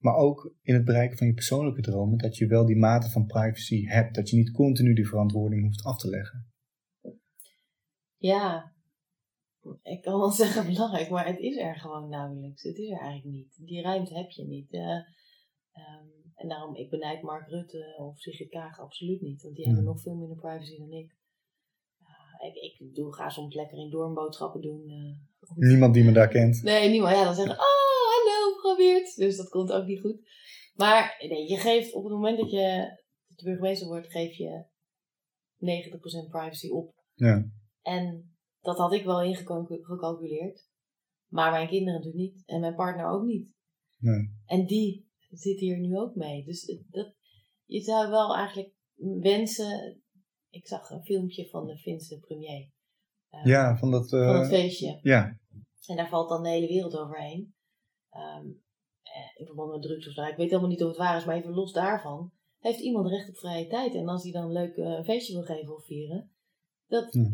Maar ook in het bereiken van je persoonlijke dromen, dat je wel die mate van privacy hebt. Dat je niet continu die verantwoording hoeft af te leggen. Ja, ik kan wel zeggen belangrijk, maar het is er gewoon nauwelijks. Het is er eigenlijk niet. Die ruimte heb je niet. Ehm, en daarom, ik benijd Mark Rutte of Sigrid Kaag absoluut niet. Want die Hmm. hebben nog veel minder privacy dan ik. Ik, ik doe, ga soms lekker in doornboodschappen doen. eh, Niemand die me daar kent. Nee, niemand. Ja, dan zeggen, oh, hallo, geprobeerd. Dus dat komt ook niet goed. Maar nee, je geeft op het moment dat je de burgemeester wordt, geef je 90% privacy op. Ja. En dat had ik wel ingecalculeerd. Maar mijn kinderen natuurlijk niet. En mijn partner ook niet. Nee. En die zit hier nu ook mee. Dus dat, je zou wel eigenlijk wensen. Ik zag een filmpje van de Finse premier. eh, Ja, van dat... eh, Van het feestje. ja, En daar valt dan de hele wereld overheen. Ehm, eh, in verband met drugs of zo. Ik weet helemaal niet of het waar is, maar even los daarvan. Heeft iemand recht op vrije tijd? En als hij dan leuk eh, een feestje wil geven of vieren. Dat, Hm.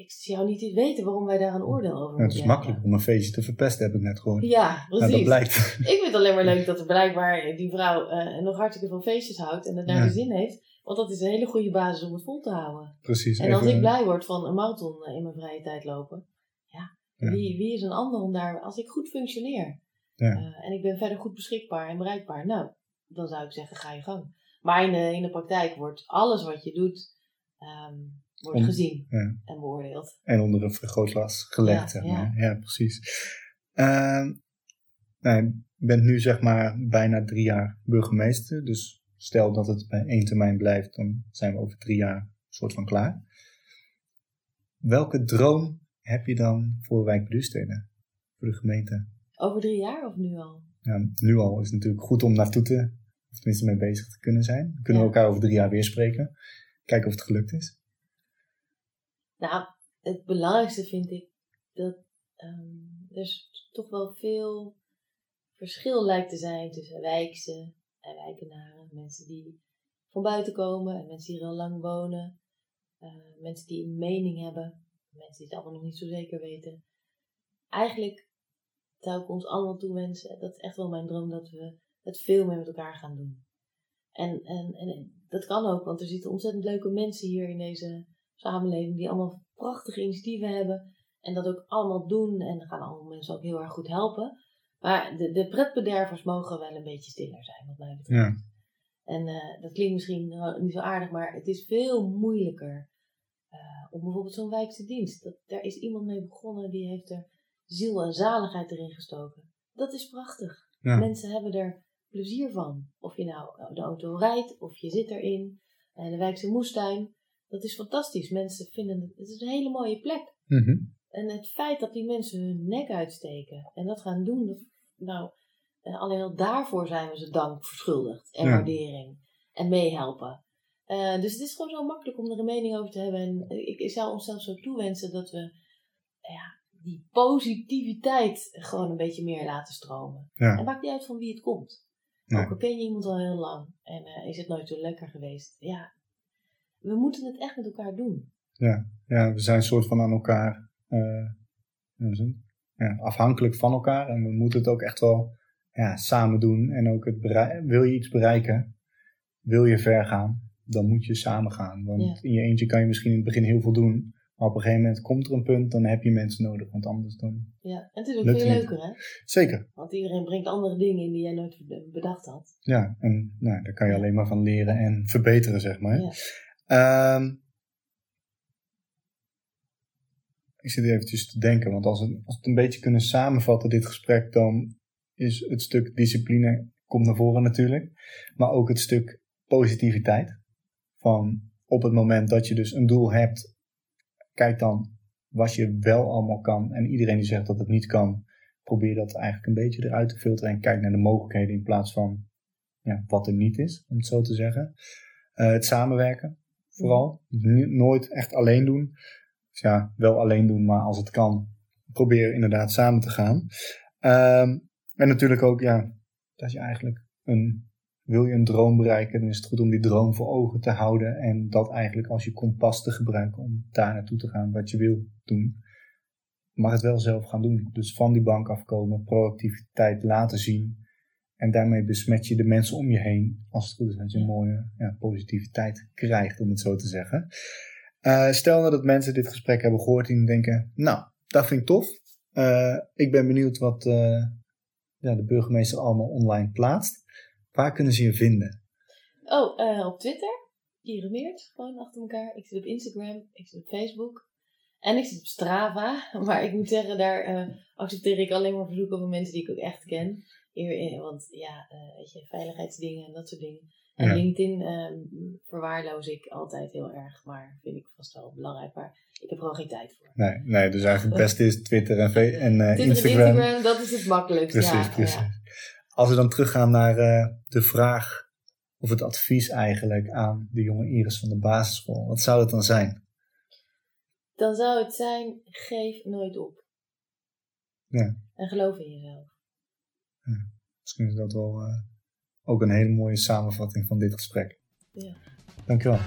Ik zou niet weten waarom wij daar een oordeel over het moeten is hebben. makkelijk om een feestje te verpesten, heb ik net gehoord. Ja, precies. Nou, dat blijkt. Ik vind het alleen maar leuk dat er blijkbaar die vrouw eh, nog hartstikke veel feestjes houdt en het naar Ja. de zin heeft. Want dat is een hele goede basis om het vol te houden. Precies. En als even- ik blij word van een marathon eh, in mijn vrije tijd lopen, ja, Ja. Wie, wie is een ander om daar, als ik goed functioneer Ja. eh, en ik ben verder goed beschikbaar en bereikbaar, nou, dan zou ik zeggen, ga je gang. Maar in de, in de praktijk wordt alles wat je doet, ehm, wordt gezien ja. en beoordeeld. En onder een vergrootglas gelegd, Ja, ja. Ja, precies. Ehm, nou, je bent nu zeg maar bijna drie jaar burgemeester. Dus stel dat het bij één termijn blijft, dan zijn we over drie jaar soort van klaar. Welke droom heb je dan voor Wijk? Voor de gemeente? Over drie jaar of nu al? Ja, nu al is het natuurlijk goed om naartoe te, of tenminste mee bezig te kunnen zijn. Dan kunnen we elkaar over drie jaar weer spreken. Kijken of het gelukt is. Nou, het belangrijkste vind ik dat ehm, er toch wel veel verschil lijkt te zijn tussen wijkse en wijkenaren. Mensen die van buiten komen en mensen die er al lang wonen. eh, mensen die een mening hebben. Mensen die het allemaal nog niet zo zeker weten. Eigenlijk zou ik ons allemaal toewensen, dat is echt wel mijn droom, dat we het veel meer met elkaar gaan doen. En, en, en dat kan ook, want er zitten ontzettend leuke mensen hier in deze samenleving die allemaal prachtige initiatieven hebben en dat ook allemaal doen en gaan allemaal mensen ook heel erg goed helpen. Maar de, de pretbedervers mogen wel een beetje stiller zijn, wat mij betreft. Ja. En eh, dat klinkt misschien eh, niet zo aardig, maar het is veel moeilijker eh, om bijvoorbeeld zo'n wijkse dienst. Dat, daar is iemand mee begonnen, die heeft er ziel en zaligheid erin gestoken. Dat is prachtig. Ja. Mensen hebben er plezier van. Of je nou de auto rijdt, of je zit erin. En de wijkse moestuin, dat is fantastisch. Mensen vinden het, het is een hele mooie plek. Mhm. En het feit dat die mensen hun nek uitsteken en dat gaan doen, dat, nou, eh, alleen al daarvoor zijn we ze dank verschuldigd en Ja. waardering en meehelpen. Eh, dus het is gewoon zo makkelijk om er een mening over te hebben. En ik, ik zou onszelf zo toewensen dat we eh, ja, die positiviteit gewoon een beetje meer laten stromen. Ja. Het maakt niet uit van wie het komt. Nee. Ook al ken je iemand al heel lang en is het nooit zo lekker geweest. Ja, we moeten het echt met elkaar doen. ja, we zijn een soort van aan elkaar het? ja, afhankelijk van elkaar. En we moeten het ook echt wel ja, samen doen. En ook het wil je iets bereiken, wil je ver gaan, dan moet je samen gaan. Want Ja. in je eentje kan je misschien in het begin heel veel doen. Maar op een gegeven moment komt er een punt, dan heb je mensen nodig. Want anders dan... Ja, en het is ook veel niet. leuker hè. Zeker, Want iedereen brengt andere dingen in die jij nooit bedacht had. ja. En nou, daar kan je alleen maar van leren en verbeteren, zeg maar. Ja. Ehm, ik zit eventjes te denken, want als, het, als we het een beetje kunnen samenvatten, dit gesprek, dan is het stuk discipline, komt naar voren natuurlijk, maar ook het stuk positiviteit. Van op het moment dat je dus een doel hebt, kijk dan wat je wel allemaal kan. En iedereen die zegt dat het niet kan, probeer dat eigenlijk een beetje eruit te filteren en kijk naar de mogelijkheden in plaats van ja, wat er niet is, om het zo te zeggen. Eh, het samenwerken, vooral. Nooit echt alleen doen. Dus ja, wel alleen doen, maar als het kan, probeer inderdaad samen te gaan. Ehm, en natuurlijk ook, ja, dat je eigenlijk een, wil je een droom bereiken, dan is het goed om die droom voor ogen te houden en dat eigenlijk als je kompas te gebruiken om daar naartoe te gaan wat je wil doen. Maar het wel zelf gaan doen. Dus van die bank afkomen, proactiviteit laten zien. En daarmee besmet je de mensen om je heen. Als het goed is, dat je een mooie ja, positiviteit krijgt, om het zo te zeggen. Eh, stel nou dat mensen dit gesprek hebben gehoord en denken, nou, dat vind ik tof. Eh, ik ben benieuwd wat eh, ja, de burgemeester allemaal online plaatst. Waar kunnen ze je vinden? Oh, op Twitter. Kierenmeert, gewoon achter elkaar. Ik zit op Instagram, ik zit op Facebook. En ik zit op Strava. Maar ik moet zeggen, daar accepteer ik alleen maar verzoeken van mensen die ik ook echt ken. Want ja, eh, weet je, veiligheidsdingen en dat soort dingen. En. LinkedIn ehm, verwaarloos ik altijd heel erg, maar vind ik vast wel belangrijk. Maar ik heb er gewoon geen tijd voor. Nee, nee dus eigenlijk het beste is Twitter en, eh, en Instagram. Instagram, dat is het makkelijkst. Precies, ja, precies. Als we dan teruggaan naar eh, de vraag of het advies eigenlijk aan de jonge Iris van de basisschool, wat zou dat dan zijn? Dan zou het zijn: geef nooit op. Ja. En geloof in jezelf. Misschien is dat wel eh, ook een hele mooie samenvatting van dit gesprek. Ja. Dankjewel.